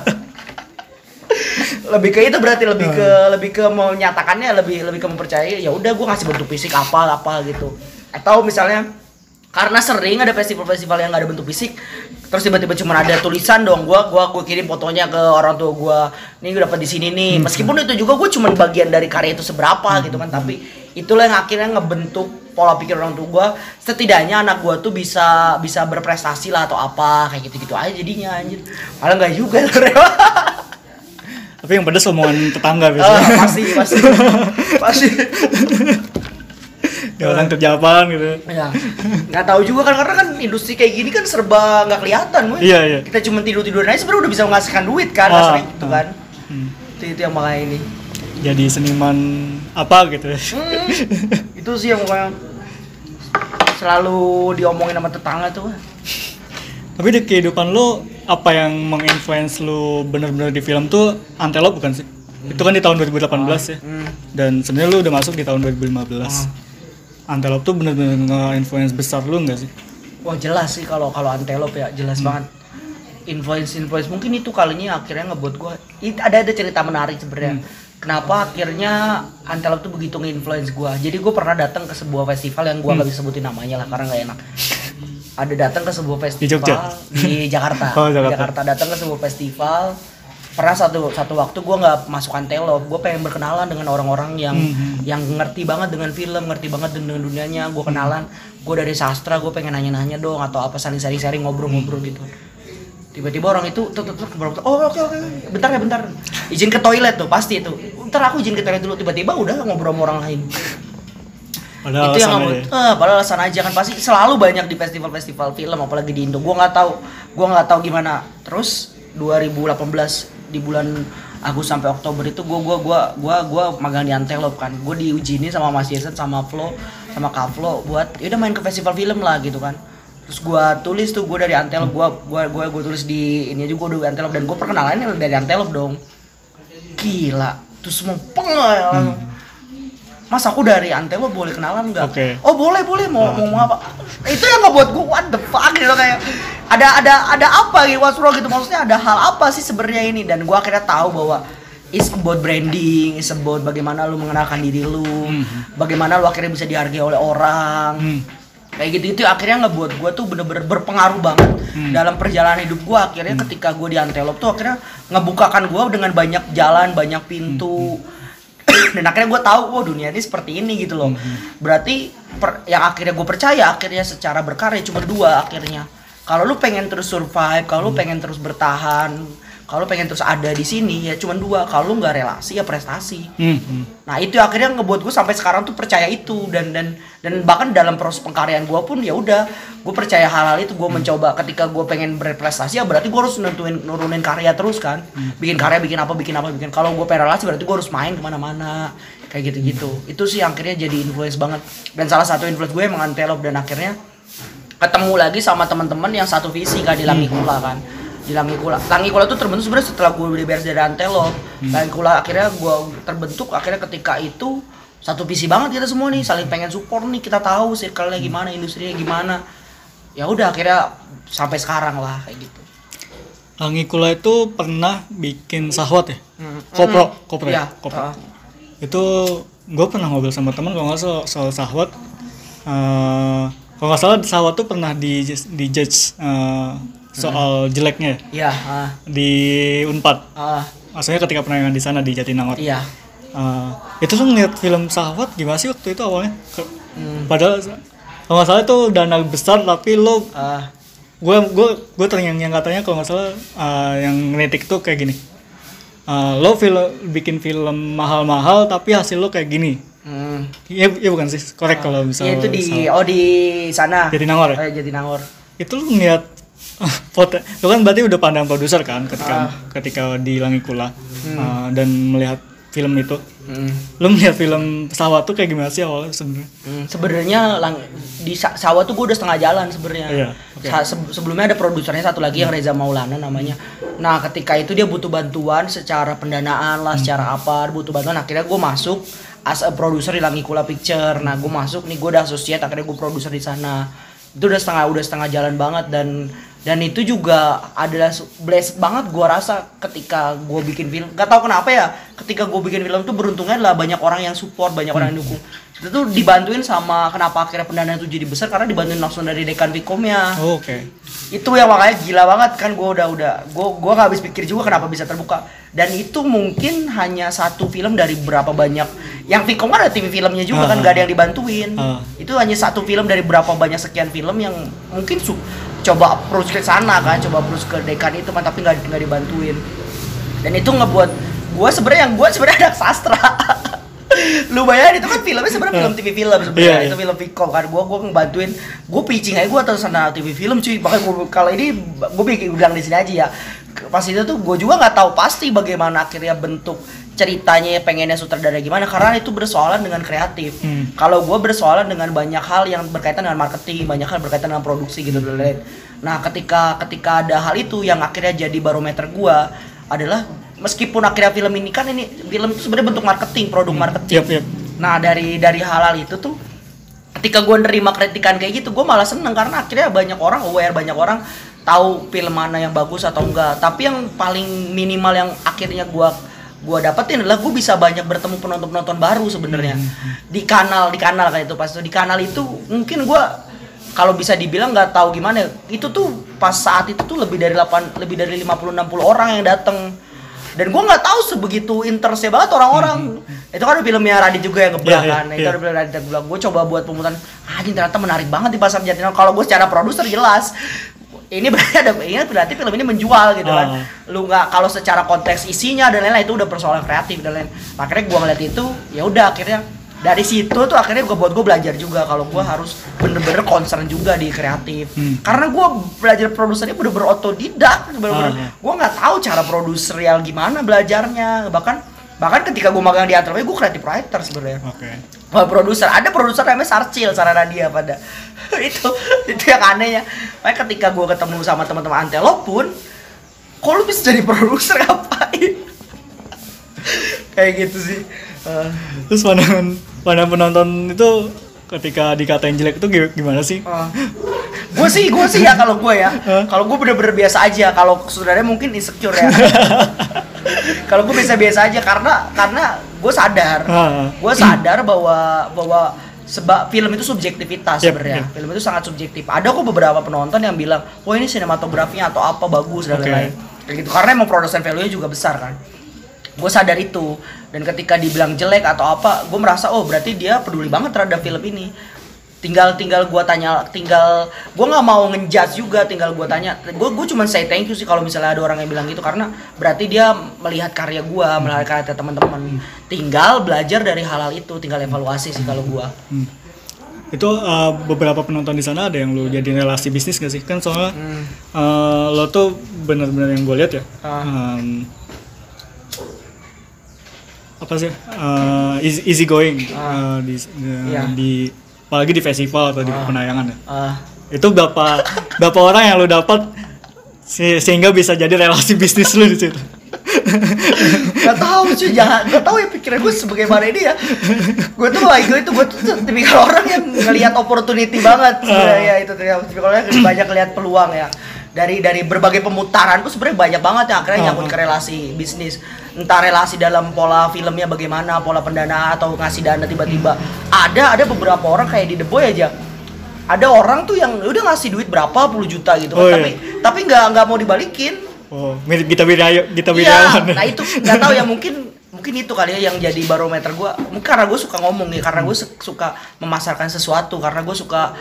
lebih ke itu berarti lebih ke lebih ke menyatakannya lebih lebih ke mempercayai ya udah gue ngasih bentuk fisik apa apa gitu atau misalnya karena sering ada festival-festival yang gak ada bentuk fisik terus tiba-tiba cuma ada tulisan dong gua gua gua kirim fotonya ke orang tua gua. Nih gue dapat di sini nih. Meskipun itu juga gue cuma bagian dari karya itu seberapa gitu kan tapi itulah yang akhirnya ngebentuk pola pikir orang tua gua. Setidaknya anak gua tuh bisa bisa berprestasi lah atau apa kayak gitu-gitu aja jadinya anjir. Malah nggak juga <laughs> Tapi yang pedes omongan tetangga Ah, biasanya. pasti pasti. <laughs> Pasti ya orang kerja apaan gitu. ya nggak tahu juga kan karena kan industri kayak gini kan serba nggak kelihatan gue Iya, iya. kita cuma tidur tiduran aja sebenarnya udah bisa menghasilkan duit kan Ah, asli gitu ah. kan Hmm. itu itu yang makanya ini Jadi seniman apa gitu. Hmm, itu sih yang pokoknya selalu diomongin sama tetangga tuh Tapi di kehidupan lu apa yang menginfluence lu bener-bener di film tuh Antelope bukan sih? Itu kan di tahun 2018 ya. Hmm. Dan sebenarnya lu udah masuk di tahun 2015. Antelope tuh bener-bener nge-influence besar lu nggak sih? wah jelas sih kalau kalau antelope ya jelas Hmm. banget influence influence mungkin itu kalinya akhirnya ngebuat gue ada ada cerita menarik sebenarnya Hmm. kenapa akhirnya antelope tuh begitu nge-influence gue jadi gue pernah datang ke sebuah festival yang gue Hmm. nggak bisa sebutin namanya lah karena nggak enak ada datang ke sebuah festival Jogja? di Jakarta <laughs> Oh, Jakarta. Jakarta datang ke sebuah festival pernah satu satu waktu gue nggak masuk antelope gue pengen berkenalan dengan orang-orang yang Hmm. yang ngerti banget dengan film ngerti banget dengan dunianya. Gue kenalan gue dari sastra gue pengen nanya-nanya dong atau apa saling sharing-sharing ngobrol-ngobrol gitu. Tiba-tiba orang itu tuh tuh tuh oh oke oke bentar ya bentar. Izin ke toilet tuh pasti itu. Ntar aku izin ke toilet dulu. Tiba-tiba udah ngobrol sama orang lain. Padahal itu yang ya. eh, padahal alasan aja kan. Pasti selalu banyak di festival-festival film apalagi di Indo. Gua nggak tahu gua nggak tahu gimana. Terus 2018 di bulan Agustus sampai Oktober itu gua gua gua gua gua magang di Antelope kan. Gua diujini sama Mas Jason sama Flo sama Kak Flo buat ya udah main ke festival film lah gitu kan. Terus gua tulis tuh gua dari Antelope gua gua gua, gua tulis di ini aja gua udah Antelope. Dan gua perkenalannya dari Antelope dong. Gila terus semua pengel Mas aku dari Antelo boleh kenalan nggak? Oke. Oh boleh boleh mau mau ngomong apa? Itu yang ngebuat gue what the fuck gitu kayak ada ada ada apa gitu what's wrong gitu maksudnya ada hal apa sih sebenarnya ini dan gue akhirnya tahu bahwa it's about branding, it's about bagaimana lu mengenalkan diri lu, bagaimana lu akhirnya bisa dihargai oleh orang. Hmm. Kayak gitu itu akhirnya ngebuat gue tuh bener-bener berpengaruh banget Hmm. dalam perjalanan hidup gue akhirnya ketika gue di Antelope tuh akhirnya ngebukakan gue dengan banyak jalan banyak pintu dan akhirnya gue tahu wah dunia ini seperti ini gitu loh. Berarti per- yang akhirnya gue percaya akhirnya secara berkarya cuma dua akhirnya. Kalau lu pengen terus survive kalau lu pengen terus bertahan kalau pengen terus ada di sini ya cuma dua. Kalau nggak relasi ya prestasi. Hmm, hmm. Nah itu akhirnya ngebuat gue sampai sekarang tuh percaya itu. Dan dan dan bahkan dalam proses pengkaryaan gue pun ya udah. Gue percaya hal-hal itu. Gue mencoba ketika gue pengen berprestasi ya berarti gue harus nentuin nurunin karya terus kan. Bikin karya bikin apa bikin apa bikin. Kalau gue pengen relasi berarti gue harus main ke mana-mana. Kayak gitu-gitu. Itu sih akhirnya jadi influence banget. Dan salah satu influence gue emang Antelope. Dan akhirnya ketemu lagi sama teman-teman yang satu visi kan di Langikula kan di Langikula Langikula tuh terbentuk sebenarnya setelah gue udah beres dari Antelo Langikula akhirnya gue terbentuk akhirnya ketika itu satu visi banget kita semua nih saling pengen support nih kita tahu circle-nya gimana industrinya gimana ya udah akhirnya sampai sekarang lah kayak gitu Langikula itu pernah bikin sahwat ya? Hmm. Kopro, kopro Iya, ya? Kopro. ah. Itu gue pernah ngobrol sama teman kalau nggak soal, soal sahwat. eh, kalau nggak salah sahwat tuh pernah di di judge eh, soal jeleknya iya ah, di Unpad. ah, Maksudnya ketika penayangan di sana di Jatinangor. iya Eh, itu tuh ngeliat film sahwat gimana sih waktu itu awalnya? Ke- Hmm. Padahal kalau nggak salah itu dana besar tapi lo ah, gue gue gue terngiang yang katanya kalau nggak salah uh, yang ngelitik tuh kayak gini Uh, lo film bikin film mahal-mahal tapi hasil lo kayak gini hmm. iya iya bukan sih korek kalau misalnya Iya, itu di oh di sana Jatinangor ya? Eh, Jatinangor itu lo ngeliat <laughs> lo kan berarti udah pandang produser kan ketika Ah. ketika di Langikula Uh, dan melihat film itu hmm. lo melihat film pesawat tuh kayak gimana sih awalnya sebenarnya Hmm, sebenarnya lang- di sa- sawah tuh gue udah setengah jalan sebenarnya. Iya. Sa- se- sebelumnya ada produsernya satu lagi yang Reza Maulana namanya. Nah ketika itu dia butuh bantuan secara pendanaan lah, secara apa, butuh bantuan. Akhirnya gue masuk as a producer di Langikula Picture. Nah gue masuk nih gue udah associate, akhirnya gue produser di sana. Itu udah setengah udah setengah jalan banget dan dan itu juga adalah blessed banget gua rasa ketika gua bikin film. Gak tau kenapa ya ketika gua bikin film tuh beruntungnya adalah banyak orang yang support banyak orang yang dukung itu tuh dibantuin sama kenapa akhirnya pendanaan itu jadi besar karena dibantuin langsung dari dekan Vicomnya Oh, Oke. itu yang makanya gila banget kan gue udah udah gue gue nggak habis pikir juga kenapa bisa terbuka dan itu mungkin hanya satu film dari berapa banyak yang Vicom kan ada TV filmnya juga kan Ah. gak ada yang dibantuin Ah. itu hanya satu film dari berapa banyak sekian film yang mungkin su coba approach ke sana kan coba approach ke dekan itu kan tapi nggak nggak dibantuin dan itu ngebuat gue sebenarnya yang gue sebenarnya anak sastra. Lu bayangin itu kan filmnya sebenarnya film TV film sebenarnya. Iya, iya. itu film Vicom kan. Gue gue ngebantuin. Gue pitching aja gue atas sana TV film cuy. Makanya kalau ini gue bikin bilang di sini aja ya. Pas itu tuh gue juga nggak tahu pasti bagaimana akhirnya bentuk ceritanya pengennya sutradara gimana. Karena itu bersoalan dengan kreatif. Hmm. kalau gue bersoalan dengan banyak hal yang berkaitan dengan marketing banyak hal berkaitan dengan produksi gitu dan lain nah ketika ketika ada hal itu yang akhirnya jadi barometer gue adalah meskipun akhirnya film ini kan ini film itu sebenarnya bentuk marketing produk marketing. Yap, yap. Nah dari dari hal-hal itu tuh ketika gue nerima kritikan kayak gitu gue malah seneng karena akhirnya banyak orang aware banyak orang tahu film mana yang bagus atau enggak. Tapi yang paling minimal yang akhirnya gue gua dapetin adalah gue bisa banyak bertemu penonton penonton baru sebenarnya. Di kanal di kanal kan itu pas itu di kanal itu mungkin gue kalau bisa dibilang nggak tahu gimana itu tuh pas saat itu tuh lebih dari 8 lebih dari 50 60 orang yang datang dan gue nggak tahu sebegitu interestnya banget orang-orang. Itu kan ada filmnya Radit juga yang ngeblak Iya, iya, kan. Itu iya. ada film Radit ngeblak gue coba buat pemutaran. Anjing ternyata menarik banget di pasar Jatinangor. Kalau gue secara produser jelas. Ini berarti ada ini berarti film ini menjual gitu kan. Ah. lu nggak kalau secara konteks isinya dan lain-lain itu udah persoalan kreatif dan lain akhirnya gue ngeliat itu ya udah akhirnya dari situ tuh akhirnya gue buat gue belajar juga kalau gue harus bener-bener concern juga di kreatif. Hmm. karena gue belajar produsernya bener-bener otodidak bener-bener Ah. gue nggak tahu cara produser yang gimana belajarnya. Bahkan bahkan ketika gue magang di Antropologi gue creative writer sebenarnya. Oke. Wah, produser. Ada produser namanya Sarcil Sarana dia pada. <laughs> Itu itu yang anehnya. Makanya ketika gue ketemu sama teman-teman Antelop pun kok lu bisa jadi produser? <laughs> Ngapain? Kayak gitu sih. Eh, Terus pandangan pandangan penonton itu ketika dikatain jelek itu gi- gimana sih? gue sih gue sih ya kalau gue ya. Kalau gue bener-bener biasa aja kalau saudaranya mungkin insecure ya. <laughs> Kalau gue bisa biasa aja karena karena gue sadar. Gue sadar bahwa bahwa sebab film itu subjektivitas Yep, sebenarnya. yep. film itu sangat subjektif. Ada kok beberapa penonton yang bilang wah ini sinematografinya atau apa bagus dan lain-lain. Kayak gitu. Karena emang production value nya juga besar kan. Gue sadar itu dan ketika dibilang jelek atau apa gue merasa oh berarti dia peduli banget terhadap film ini tinggal tinggal gue tanya tinggal gue nggak mau ngejudge juga tinggal gue tanya gue gue cuma say thank you sih kalau misalnya ada orang yang bilang gitu karena berarti dia melihat karya gue melihat karya teman-teman tinggal belajar dari hal-hal itu tinggal evaluasi sih kalau gue Hmm. Itu uh, beberapa penonton di sana ada yang lu jadi relasi bisnis gak sih? Kan soalnya uh, lo tuh bener-bener yang gue lihat ya. Ah. um, apa sih? Uh, easy, easy going uh, di, di- Iya. di apalagi di festival atau di penayangan ya. Ah, Itu berapa <laughs> berapa orang yang lu dapat se- sehingga bisa jadi relasi bisnis lu di situ? Gak tahu cuy, jangan gak tahu ya pikiran gue sebagaimana ini ya. Gue tuh like gue itu gue tuh tipikal orang yang ngelihat opportunity banget sebenarnya ya itu. Tipikal orang yang banyak ngelihat peluang ya. Dari dari berbagai pemutaran tuh sebenarnya banyak banget yang akhirnya Ah, ah. ke relasi bisnis. Entah relasi dalam pola filmnya bagaimana, pola pendanaan atau ngasih dana tiba-tiba. Ada ada beberapa orang kayak di The Boy aja. Ada orang tuh yang udah ngasih duit berapa puluh juta gitu kan, Oh, iya. tapi tapi nggak nggak mau dibalikin. Oh, mirip Wiraya, Gita Iya, Wirjawan. nah itu nggak tahu ya mungkin mungkin itu kali ya yang jadi barometer gue. Mungkin karena gue suka ngomong nih, karena gue suka memasarkan sesuatu, karena gue suka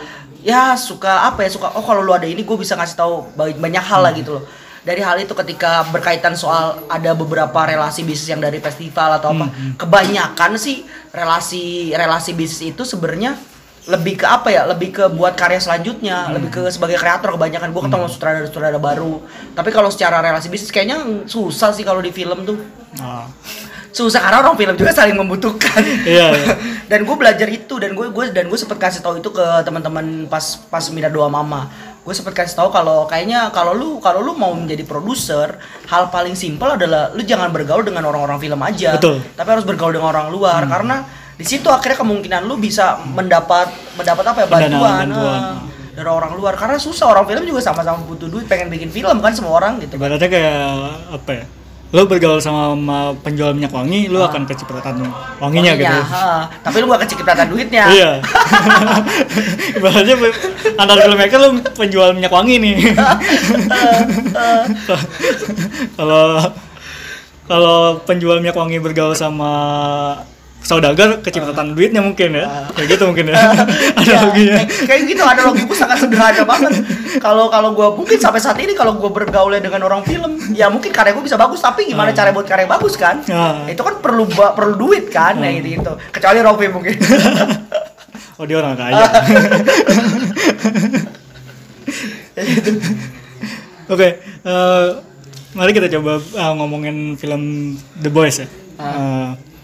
ya suka apa ya suka oh kalau lu ada ini gue bisa ngasih tahu ba- banyak hal lah gitu loh. Dari hal itu ketika berkaitan soal ada beberapa relasi bisnis yang dari festival atau apa, kebanyakan sih relasi relasi bisnis itu sebenarnya lebih ke apa ya? Lebih ke buat karya selanjutnya lebih ke sebagai kreator kebanyakan. Gue ketemu sutradara sutradara baru. Tapi kalau secara relasi bisnis kayaknya susah sih kalau di film tuh. Ah, susah karena orang film juga saling membutuhkan. <laughs> Iya, iya. dan gue belajar itu dan gue gue dan gue sempet kasih tahu itu ke teman-teman pas pas minat doa mama gue sempet kasih tahu kalau kayaknya kalau lu kalau lu mau menjadi produser hal paling simpel adalah lu jangan bergaul dengan orang-orang film aja Betul. tapi harus bergaul dengan orang luar karena di situ akhirnya kemungkinan lu bisa mendapat mendapat apa ya Pendanaan, bantuan, bantuan. dari orang luar karena susah orang film juga sama-sama butuh duit pengen bikin film kan semua orang gitu ibaratnya kayak apa ya lo bergaul sama, sama penjual minyak wangi lo akan kecipratan wanginya gitu. ha. tapi lu gak kecipratan duitnya. Iya. <laughs> Ibaratnya pe- antar filmmaker lo penjual minyak wangi nih. <laughs> Kalau kalau penjual minyak wangi bergaul sama saudagar kecipratan duitnya mungkin ya. Kayak gitu mungkin ya. <laughs> Ada loginya kayak, kayak gitu ada logiku sangat sederhana banget. Kalau kalau gue mungkin sampai saat ini kalau gue bergaulnya dengan orang film ya mungkin karya gue bisa bagus tapi gimana Ah. cara buat karya bagus kan? Ah. itu kan perlu perlu duit kan? Nah gitu gitu kecuali Rofi mungkin. <laughs> Oh dia orang kaya. <laughs> Oke eh, mari kita coba eh, ngomongin film The Boys ya. Eh, ke-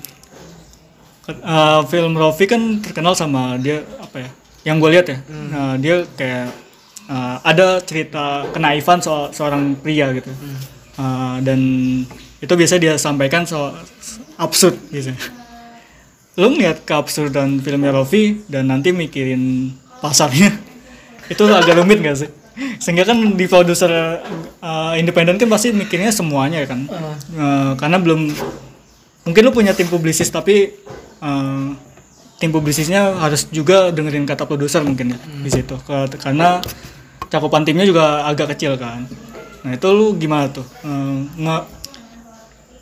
eh, film Rofi kan terkenal sama dia apa ya yang gue lihat ya. Nah, dia kayak eh, ada cerita kenaifan soal seorang pria gitu. Eh, dan itu biasa dia sampaikan soal absurd gitu lu ngeliat keabsurdan filmnya Rofi dan nanti mikirin pasarnya <laughs> itu agak rumit gak sih? Sehingga kan di produser uh, independen kan pasti mikirnya semuanya kan, Uh, karena belum mungkin lu punya tim publisis tapi uh, tim publisisnya harus juga dengerin kata produser mungkin ya di situ karena cakupan timnya juga agak kecil kan. Nah itu lu gimana tuh Uh, nge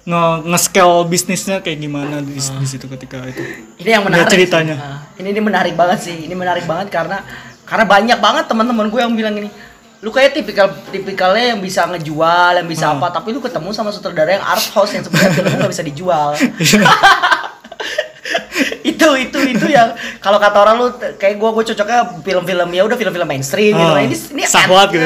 nge nge-scale bisnisnya kayak gimana di, di situ ketika itu? ini yang menarik ceritanya. sih. Nah, ini ini menarik banget sih ini menarik banget karena karena banyak banget teman-teman gue yang bilang gini lu kayak tipikal tipikalnya yang bisa ngejual yang bisa Hmm. apa tapi lu ketemu sama sutradara yang art house yang sebenarnya <laughs> filmnya nggak bisa dijual <laughs> <laughs> itu itu itu yang kalau kata orang lu kayak gua gua cocoknya film-film ya udah film-film mainstream gitu. Ah, Nah, ini ini sahwat gitu.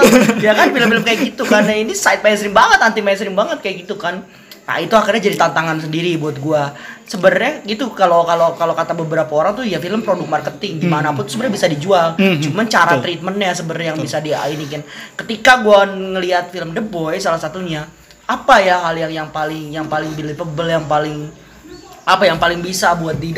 <laughs> ya kan film-film kayak gitu kan. Nah, ini side mainstream banget, anti mainstream banget kayak gitu kan. Nah, itu akhirnya jadi tantangan sendiri buat gua. Sebenarnya gitu kalau kalau kalau kata beberapa orang tuh ya film produk marketing di mana pun tuh sebenarnya bisa dijual. Hmm, hmm, Cuman cara betul. treatmentnya sebenarnya yang bisa dia ini kan. Ketika gua ngelihat film The Boy salah satunya, apa ya hal yang yang paling yang paling believable yang paling apa yang paling bisa buat di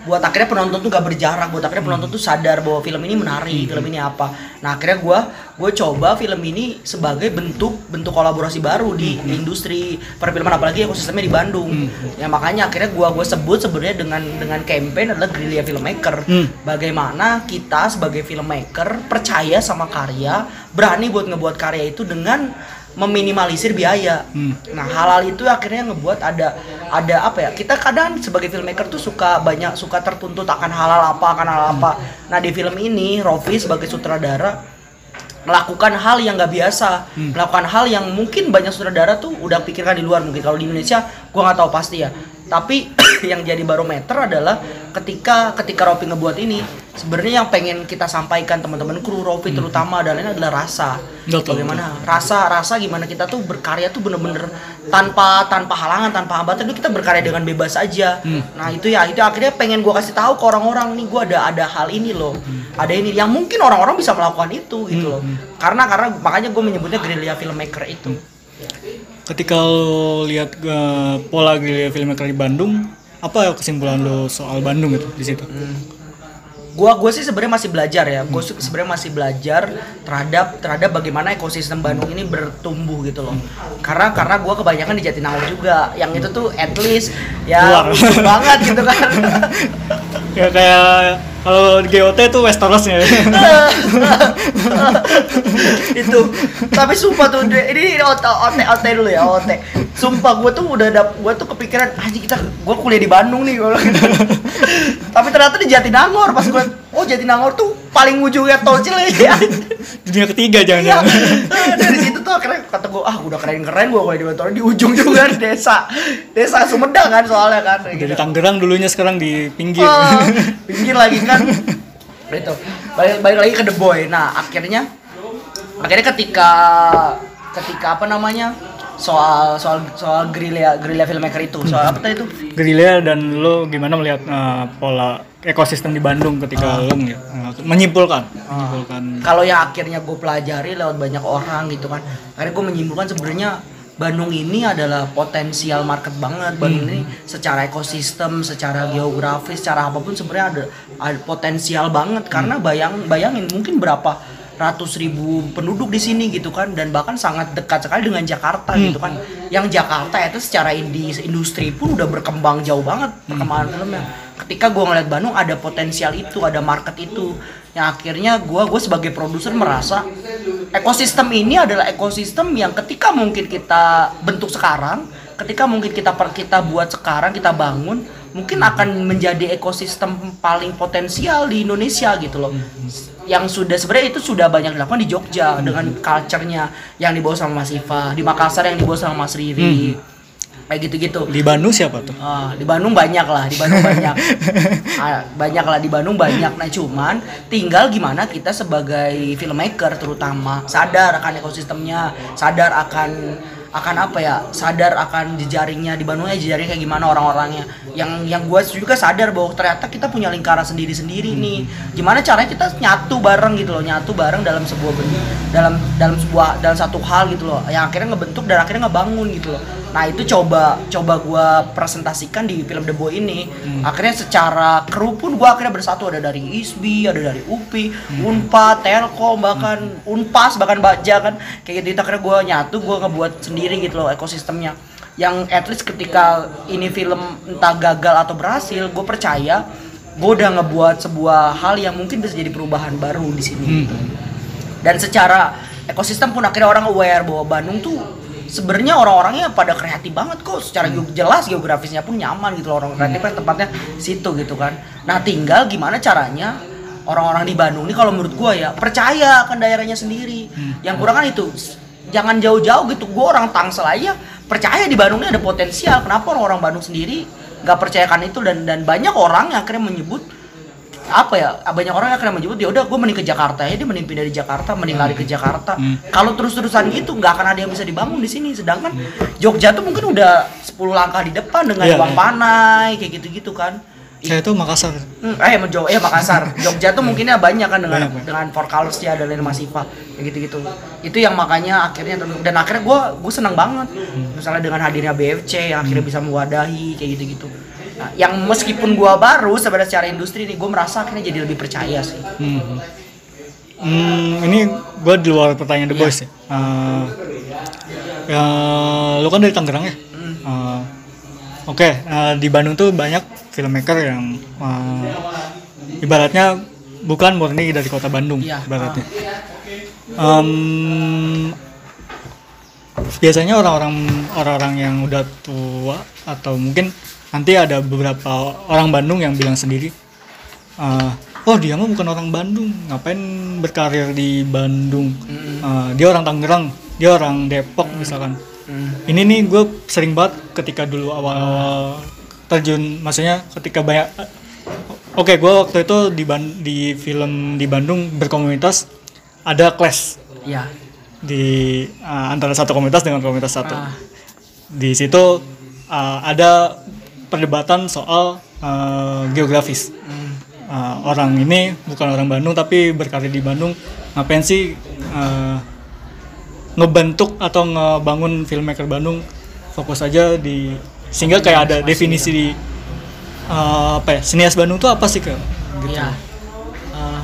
buat akhirnya penonton tuh gak berjarak buat akhirnya penonton tuh sadar bahwa film ini menarik film ini apa. Nah akhirnya gua gue coba film ini sebagai bentuk bentuk kolaborasi baru di industri perfilman apalagi ekosistemnya di Bandung. Ya makanya akhirnya gua gue sebut sebenarnya dengan dengan campaign adalah Guerrilla Filmmaker. Hmm. bagaimana kita sebagai filmmaker percaya sama karya berani buat ngebuat karya itu dengan meminimalisir biaya. Hmm. Nah, hal-hal itu akhirnya ngebuat ada ada apa ya? Kita kadang sebagai filmmaker tuh suka banyak suka tertuntut akan hal-hal apa, akan hal apa. Nah, di film ini Rofi sebagai sutradara melakukan hal yang nggak biasa, melakukan hal yang mungkin banyak sutradara tuh udah pikirkan di luar mungkin kalau di Indonesia gua nggak tahu pasti ya. Tapi <coughs> yang jadi barometer adalah ketika ketika Rofi ngebuat ini sebenarnya yang pengen kita sampaikan teman-teman kru Rofi terutama adalah adalah rasa. Betul, Bagaimana rasa rasa gimana kita tuh berkarya tuh bener-bener tanpa tanpa halangan tanpa hambatan itu kita berkarya dengan bebas aja. Nah itu ya itu akhirnya pengen gua kasih tahu ke orang-orang nih gua ada ada hal ini loh, ada ini yang mungkin orang-orang bisa melakukan itu gitu loh. Karena karena makanya gue menyebutnya guerrilla filmmaker itu. Ketika lo lihat eh, pola guerrilla filmmaker di Bandung, apa kesimpulan lo soal Bandung itu di situ? Gua gue sih sebenarnya masih belajar ya. Gue sebenarnya masih belajar terhadap terhadap bagaimana ekosistem Bandung ini bertumbuh gitu loh. Karena karena gua kebanyakan di Jatinangor juga. Yang itu tuh at least ya banget gitu kan. <laughs> Ya kayak kalau GOT tuh Westeros ya. <laughs> itu tapi sumpah tuh ini ote ote ote dulu ya ote sumpah gue tuh udah dap gue tuh kepikiran anjing kita gue kuliah di Bandung nih tapi ternyata di Jatinangor pas gue oh Jatinangor tuh paling ujungnya tol Cileunyi <laughs> Dunia ketiga Iya. jangan-jangan. dari situ tuh akhirnya kata gue ah udah keren keren gue kuliah di Bandung di ujung juga di desa desa Sumedang kan soalnya kan Dari gitu. Tangerang dulunya sekarang di pinggir. Ah, pinggir lagi kan? Itu balik balik lagi ke The Boy. Nah akhirnya akhirnya ketika ketika apa namanya? Soal soal soal gerilya gerilya filmmaker itu. Soal apa tadi itu? Gerilya dan lo gimana melihat eh, pola ekosistem di Bandung ketika lo ngeliat, eh, menyimpulkan, menyimpulkan. kalau yang akhirnya gue pelajari lewat banyak orang gitu kan akhirnya gue menyimpulkan sebenarnya Bandung ini adalah potensial market banget. Bandung ini secara ekosistem, secara geografis, secara apa pun sebenarnya ada, ada potensial banget. Karena bayang bayangin mungkin berapa ratus ribu penduduk di sini gitu kan. Dan bahkan sangat dekat sekali dengan Jakarta gitu kan. Yang Jakarta itu secara indi- industri pun udah berkembang jauh banget perkembangan filmnya. Ketika gua ngeliat Bandung ada potensial itu, ada market itu, yang akhirnya gua gue sebagai produser merasa ekosistem ini adalah ekosistem yang ketika mungkin kita bentuk sekarang, ketika mungkin kita per kita buat sekarang, kita bangun, mungkin akan menjadi ekosistem paling potensial di Indonesia gitu loh. Yang sudah sebenarnya itu sudah banyak dilakukan di Jogja dengan culture-nya yang dibawa sama Mas Iva, di Makassar yang dibawa sama Mas Riri. Kayak gitu-gitu. Di Bandung siapa tuh? Ah, di Bandung banyak lah, di Bandung banyak. <laughs> Ah, banyak lah di Bandung banyak. Nah, cuman tinggal gimana kita sebagai filmmaker terutama sadar akan ekosistemnya, sadar akan akan apa ya? Sadar akan jejaringnya di Bandungnya jejaring kayak gimana orang-orangnya. Yang yang gue juga sadar bahwa ternyata kita punya lingkaran sendiri-sendiri nih. Gimana caranya kita nyatu bareng gitu loh, nyatu bareng dalam sebuah ben- dalam dalam sebuah dalam satu hal gitu loh. Yang akhirnya ngebentuk dan akhirnya ngebangun gitu loh. Nah itu coba coba gua presentasikan di film The Boy ini. Akhirnya secara kru pun gua akhirnya bersatu ada dari ISBI, ada dari UPI, Unpad, Telkom, bahkan Unpas, bahkan Baja kan kayak gitu. Itu akhirnya gua nyatu, gua ngebuat sendiri gitu loh ekosistemnya. Yang at least ketika ini film entah gagal atau berhasil, gue percaya gue udah ngebuat sebuah hal yang mungkin bisa jadi perubahan baru di sini. gitu. Dan secara ekosistem pun akhirnya orang aware bahwa Bandung tuh sebenarnya orang-orangnya pada kreatif banget kok. Secara ge- jelas geografisnya pun nyaman gitu loh. Orang kreatif kan tempatnya situ gitu kan. Nah tinggal gimana caranya orang-orang di Bandung ini kalau menurut gua ya percaya akan daerahnya sendiri. Yang kurang kan itu jangan jauh-jauh gitu. Gua orang Tangsel aja percaya di Bandung ini ada potensial. Kenapa orang-orang Bandung sendiri nggak percayakan itu? Dan dan banyak orang yang akhirnya menyebut apa ya banyak orang akhirnya menyebut ya udah gue mending ke Jakarta ya dia mending pindah di Jakarta mending lari ke Jakarta kalau terus-terusan gitu nggak akan ada yang bisa dibangun di sini sedangkan Jogja tuh mungkin udah 10 langkah di depan dengan Iya, uang iya. panai kayak gitu-gitu kan Saya itu Makassar. Hmm, eh Jo, eh Makassar. Jogja tuh mungkinnya banyak kan dengan Banyak, dengan Four Colors ya dan Masifa kayak gitu-gitu. Itu yang makanya akhirnya dan akhirnya gue gue seneng banget. Misalnya dengan hadirnya BFC yang akhirnya bisa mewadahi kayak gitu-gitu. Nah, yang meskipun gue baru sebenarnya secara industri nih gue merasa akhirnya jadi lebih percaya sih. Hmm. Hmm, ini gue di luar pertanyaan The Iya. Boys ya. Eh, ya, lu kan dari Tangerang ya? Eh, Oke, eh, di Bandung tuh banyak filmmaker yang eh, ibaratnya bukan murni dari kota Bandung, Iya. ibaratnya. Em, biasanya orang-orang orang-orang yang udah tua atau mungkin nanti ada beberapa orang Bandung yang bilang sendiri eh, oh dia mah bukan orang Bandung ngapain berkarir di Bandung Eh, dia orang Tangerang dia orang Depok misalkan Hmm. ini nih gue sering banget ketika dulu awal terjun maksudnya ketika banyak oke gue waktu itu di Ban- di film di Bandung berkomunitas ada clash Iya. di uh, antara satu komunitas dengan komunitas satu. Ah. Di situ uh, ada perdebatan soal uh, geografis. Uh, orang ini bukan orang Bandung tapi berkarir di Bandung. Ngapain sih uh, ngebentuk atau ngebangun filmmaker Bandung? Fokus aja di sehingga kayak ada definisi di uh, apa ya? Sinias Bandung tuh apa sih, Kak? Gitu. Iya. Eh,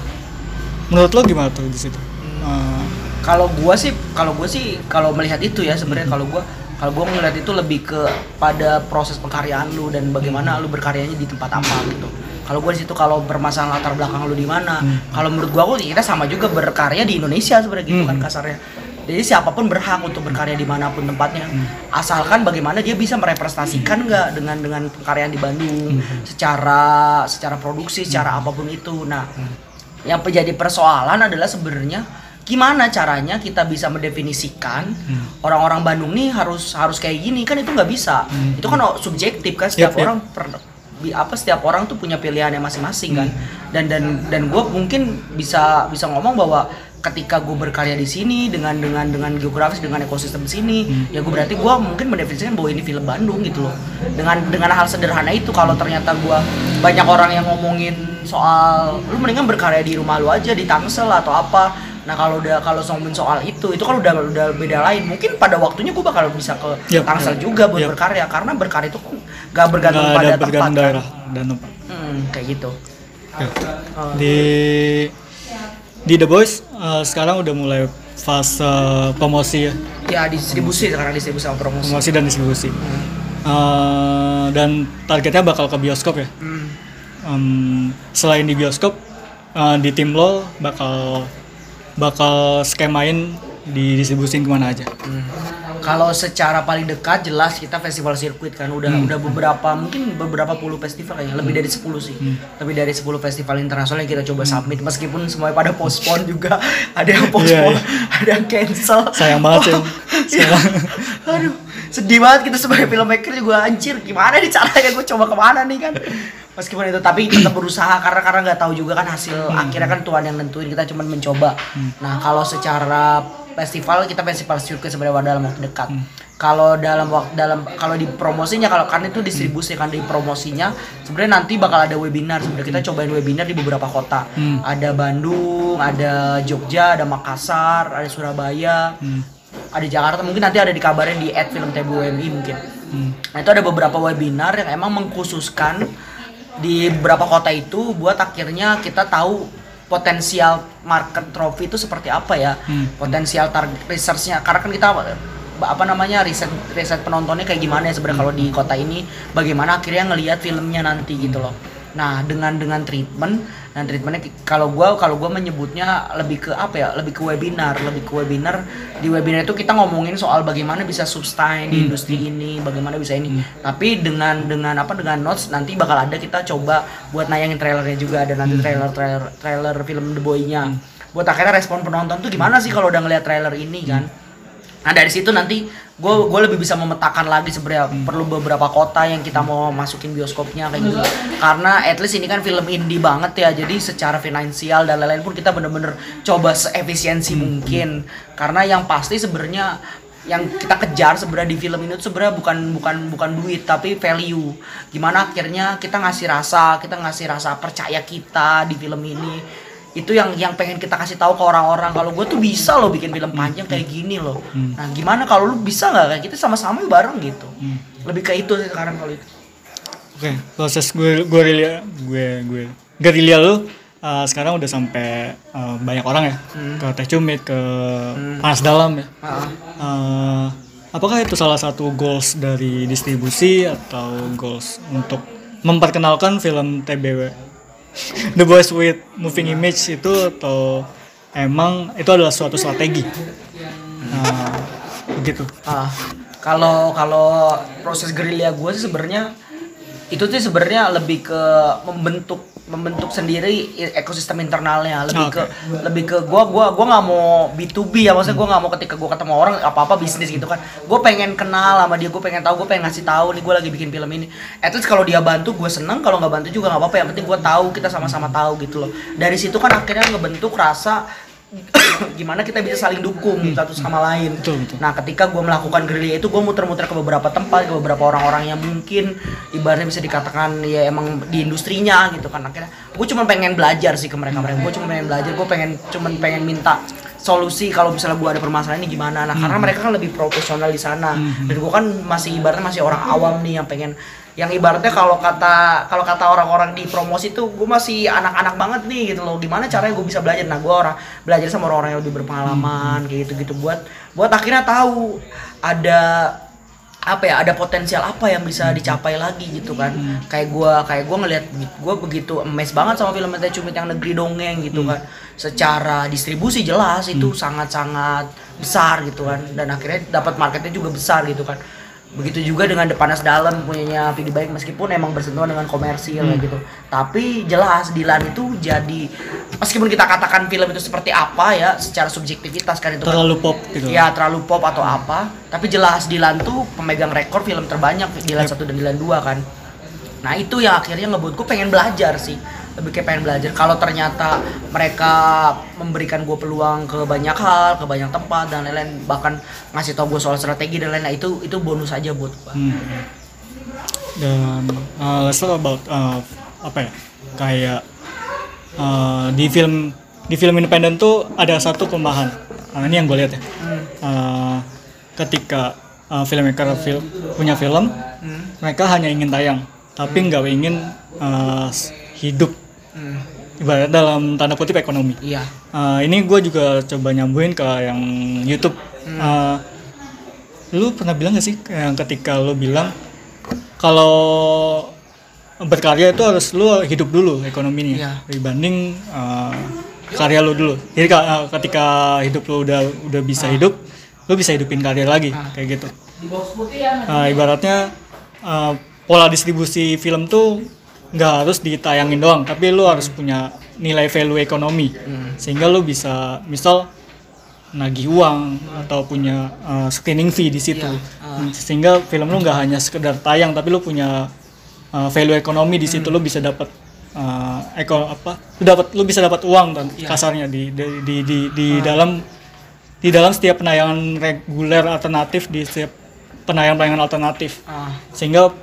Menurut lo gimana tuh di situ? Uh, kalau gua sih kalau gua sih kalau melihat itu ya sebenarnya kalau gua kalau gua melihat itu lebih ke pada proses pengkaryaan lu dan bagaimana lu berkaryanya di tempat apa gitu. Kalau gua di situ kalau bermasalah latar belakang lu di mana kalau menurut gua kok kita sama juga berkarya di Indonesia sebenarnya gitu kan kasarnya. Jadi siapa pun berhak untuk berkarya di mana pun tempatnya. Asalkan bagaimana dia bisa merepresentasikan nggak dengan dengan pengkaryaan di Bandung secara secara produksi secara apa pun itu. Nah yang menjadi persoalan adalah sebenarnya gimana caranya kita bisa mendefinisikan orang-orang Bandung nih harus harus kayak gini? Kan itu nggak bisa. Itu kan subjektif kan setiap yap. orang per- bi- apa setiap orang tuh punya pilihannya masing-masing kan. Dan dan dan gue mungkin bisa bisa ngomong bahwa ketika gue berkarya di sini dengan dengan dengan geografis dengan ekosistem sini ya gue berarti gue mungkin mendefinisikan bahwa ini film Bandung gitu loh. Dengan dengan hal sederhana itu kalau ternyata gue banyak orang yang ngomongin soal lu mendingan berkarya di rumah lu aja di Tangsel atau apa Nah kalau udah kalau ngomongin soal itu, itu kan udah udah beda lain. Mungkin pada waktunya gue bakal bisa ke Yap. Tangsel juga buat Yap. berkarya karena berkarya itu kan gak bergantung nggak pada ada tempat bergantung kan. daerah dan tempat Hmm, kayak gitu. Oh. di di The Boys eh, sekarang udah mulai fase promosi ya Ya distribusi sekarang distribusi sama promosi. promosi dan distribusi Eh, dan targetnya bakal ke bioskop ya Hmm. Em, selain di bioskop eh, di tim lo bakal bakal skemain didistribusin ke mana aja Hmm. Kalau secara paling dekat jelas kita festival sirkuit kan udah Hmm. udah beberapa mungkin beberapa puluh festival kayaknya lebih dari 10 sih. Hmm. Lebih dari 10 festival internasional yang kita coba submit meskipun semuanya pada postpone <laughs> juga. Ada yang postpone, Iya, <laughs> ada yang cancel. sayang banget Wah, sekarang Aduh, sedih banget kita sebagai filmmaker juga anjir. Gimana nih caranya gue coba ke mana nih kan? Meskipun itu tapi tetap berusaha karena karena nggak tahu juga kan hasil Hmm. akhirnya kan Tuhan yang nentuin kita cuma mencoba. Nah kalau secara festival kita festival sirkuit sebenarnya dalam waktu dekat. Hmm. Kalau dalam waktu dalam kalau di promosinya kalau kan itu distribusi kan di promosinya sebenarnya nanti bakal ada webinar sebenarnya kita cobain webinar di beberapa kota. Hmm. Ada Bandung, ada Jogja, ada Makassar, ada Surabaya, Hmm. Ada Jakarta mungkin nanti ada dikabarin di @filmtbumi mungkin. Hmm. Nah itu ada beberapa webinar yang emang mengkhususkan di beberapa kota itu buat akhirnya kita tahu potensial market trophy itu seperti apa ya, Hmm. potensial target researchnya. Karena kan kita apa namanya riset riset penontonnya kayak gimana ya sebenarnya kalau di kota ini, bagaimana akhirnya ngelihat filmnya nanti gitu loh. Nah dengan dengan treatment dan treatmentnya kalau gua kalau gua menyebutnya lebih ke apa ya lebih ke webinar lebih ke webinar. Di webinar itu kita ngomongin soal bagaimana bisa sustain di Hmm. industri ini bagaimana bisa ini. Tapi dengan dengan apa dengan notes nanti bakal ada kita coba buat nayangin trailernya juga ada nanti trailer trailer trailer film The Boy-nya. Buat akhirnya respon penonton tuh gimana sih kalau udah ngeliat trailer ini kan? Nah dari situ nanti gue gue lebih bisa memetakan lagi sebenarnya perlu beberapa kota yang kita mau masukin bioskopnya kayak gitu. Karena at least ini kan film indie banget ya jadi secara finansial dan lain-lain pun kita bener-bener coba seefisiensi mungkin. Karena yang pasti sebenarnya yang kita kejar sebenarnya di film ini tuh sebenarnya bukan bukan bukan duit tapi value. Gimana akhirnya kita ngasih rasa kita ngasih rasa percaya kita di film ini itu yang yang pengen kita kasih tahu ke orang-orang. Kalau gue tuh bisa loh bikin film panjang kayak gini loh. Nah gimana kalau lu bisa nggak? Kayak kita sama-sama bareng gitu. Lebih ke itu sih sekarang kalau itu. Oke, proses gue guerilla gue gue guerilla lu uh, sekarang udah sampai uh, banyak orang ya. Hmm. ke Teh Cumit ke Panas Dalam ya. Ah, Uh, apakah itu salah satu goals dari distribusi atau goals untuk memperkenalkan film TBW The Boys with Moving Image itu atau emang itu adalah suatu strategi? Nah, begitu. ah. kalau kalau proses gerilya gue sih sebenarnya itu tuh sebenarnya lebih ke membentuk membentuk sendiri ekosistem internalnya. Lebih Oke. ke lebih ke gua gua gua nggak mau B2B ya maksudnya gua nggak mau ketika gua ketemu orang apa apa bisnis gitu kan. Gue pengen kenal sama dia gue pengen tahu gue pengen ngasih tahu nih gue lagi bikin film ini. At least kalau dia bantu gue seneng kalau nggak bantu juga nggak apa-apa. Yang penting gue tahu kita sama-sama tahu gitu loh. Dari situ kan akhirnya ngebentuk rasa gimana kita bisa saling dukung satu sama lain Betul, betul. Nah, ketika gue melakukan gerilya itu, gue muter-muter ke beberapa tempat, ke beberapa orang-orang yang mungkin ibaratnya bisa dikatakan ya emang di industrinya gitu kan. Akhirnya gue cuma pengen belajar sih ke mereka mereka. Gue cuma pengen belajar, gue pengen cuman pengen minta solusi kalau misalnya gue ada permasalahan ini gimana. Nah, karena mereka kan lebih profesional di sana. Dan gue kan masih ibaratnya masih orang awam nih yang pengen yang ibaratnya kalau kata kalau kata orang-orang di promosi tuh gue masih anak-anak banget nih gitu loh. Gimana caranya gue bisa belajar? Nah gue orang belajar sama orang-orang yang lebih berpengalaman kayak gitu gitu buat buat akhirnya tahu ada apa ya ada potensial apa yang bisa dicapai lagi gitu kan. Kayak gua kayak gua ngelihat gua begitu emes banget sama film Teh Cumit yang negeri dongeng gitu kan. Secara distribusi jelas itu sangat-sangat besar gitu kan. Dan akhirnya dapat marketnya juga besar gitu kan begitu juga dengan The Panas Dalam punyanya Vidi Baik meskipun emang bersentuhan dengan komersil kayak gitu. Tapi jelas Dilan itu jadi meskipun kita katakan film itu seperti apa ya secara subjektivitas kan itu kan. Terlalu pop gitu. ya terlalu pop atau apa. Tapi jelas Dilan tuh pemegang rekor film terbanyak Dilan satu dan Dilan dua kan. Nah itu yang akhirnya ngebuat gue pengen belajar sih lebih kayak pengen belajar kalau ternyata mereka memberikan gue peluang ke banyak hal ke banyak tempat dan lain-lain bahkan ngasih tau gue soal strategi dan lain-lain itu itu bonus aja buat gue Hmm. Dan uh, let's talk about uh, apa ya? Kayak uh, di film di film independen tuh ada satu kelemahan. Nah, ini yang gue lihat ya. Hmm. Eh, ketika eh, filmmaker film, punya film, Hmm. mereka hanya ingin tayang, tapi nggak ingin s- hidup. Hmm. Ibarat dalam tanda kutip ekonomi. Iya. Eh, ini gue juga coba nyambuin ke yang YouTube. Eh, lu pernah bilang gak sih yang ketika lu bilang kalau berkarya itu harus lu hidup dulu ekonominya Iya. dibanding eh, karya lu dulu. Jadi eh, ketika hidup lu udah udah bisa hidup, lu bisa hidupin karya lagi kayak gitu. Eh, ibaratnya eh, pola distribusi film tuh nggak harus ditayangin doang, tapi lu harus punya nilai value ekonomi. Sehingga lu bisa misal nagih uang atau punya uh, screening fee di situ. Sehingga film lu nggak hanya sekedar tayang tapi lu punya uh, value ekonomi di situ. Lu bisa dapat uh, eko apa lu dapat lu bisa dapat uang dan kasarnya di di di di, di dalam di dalam setiap penayangan reguler alternatif di setiap penayangan-penayangan alternatif. Ah. sehingga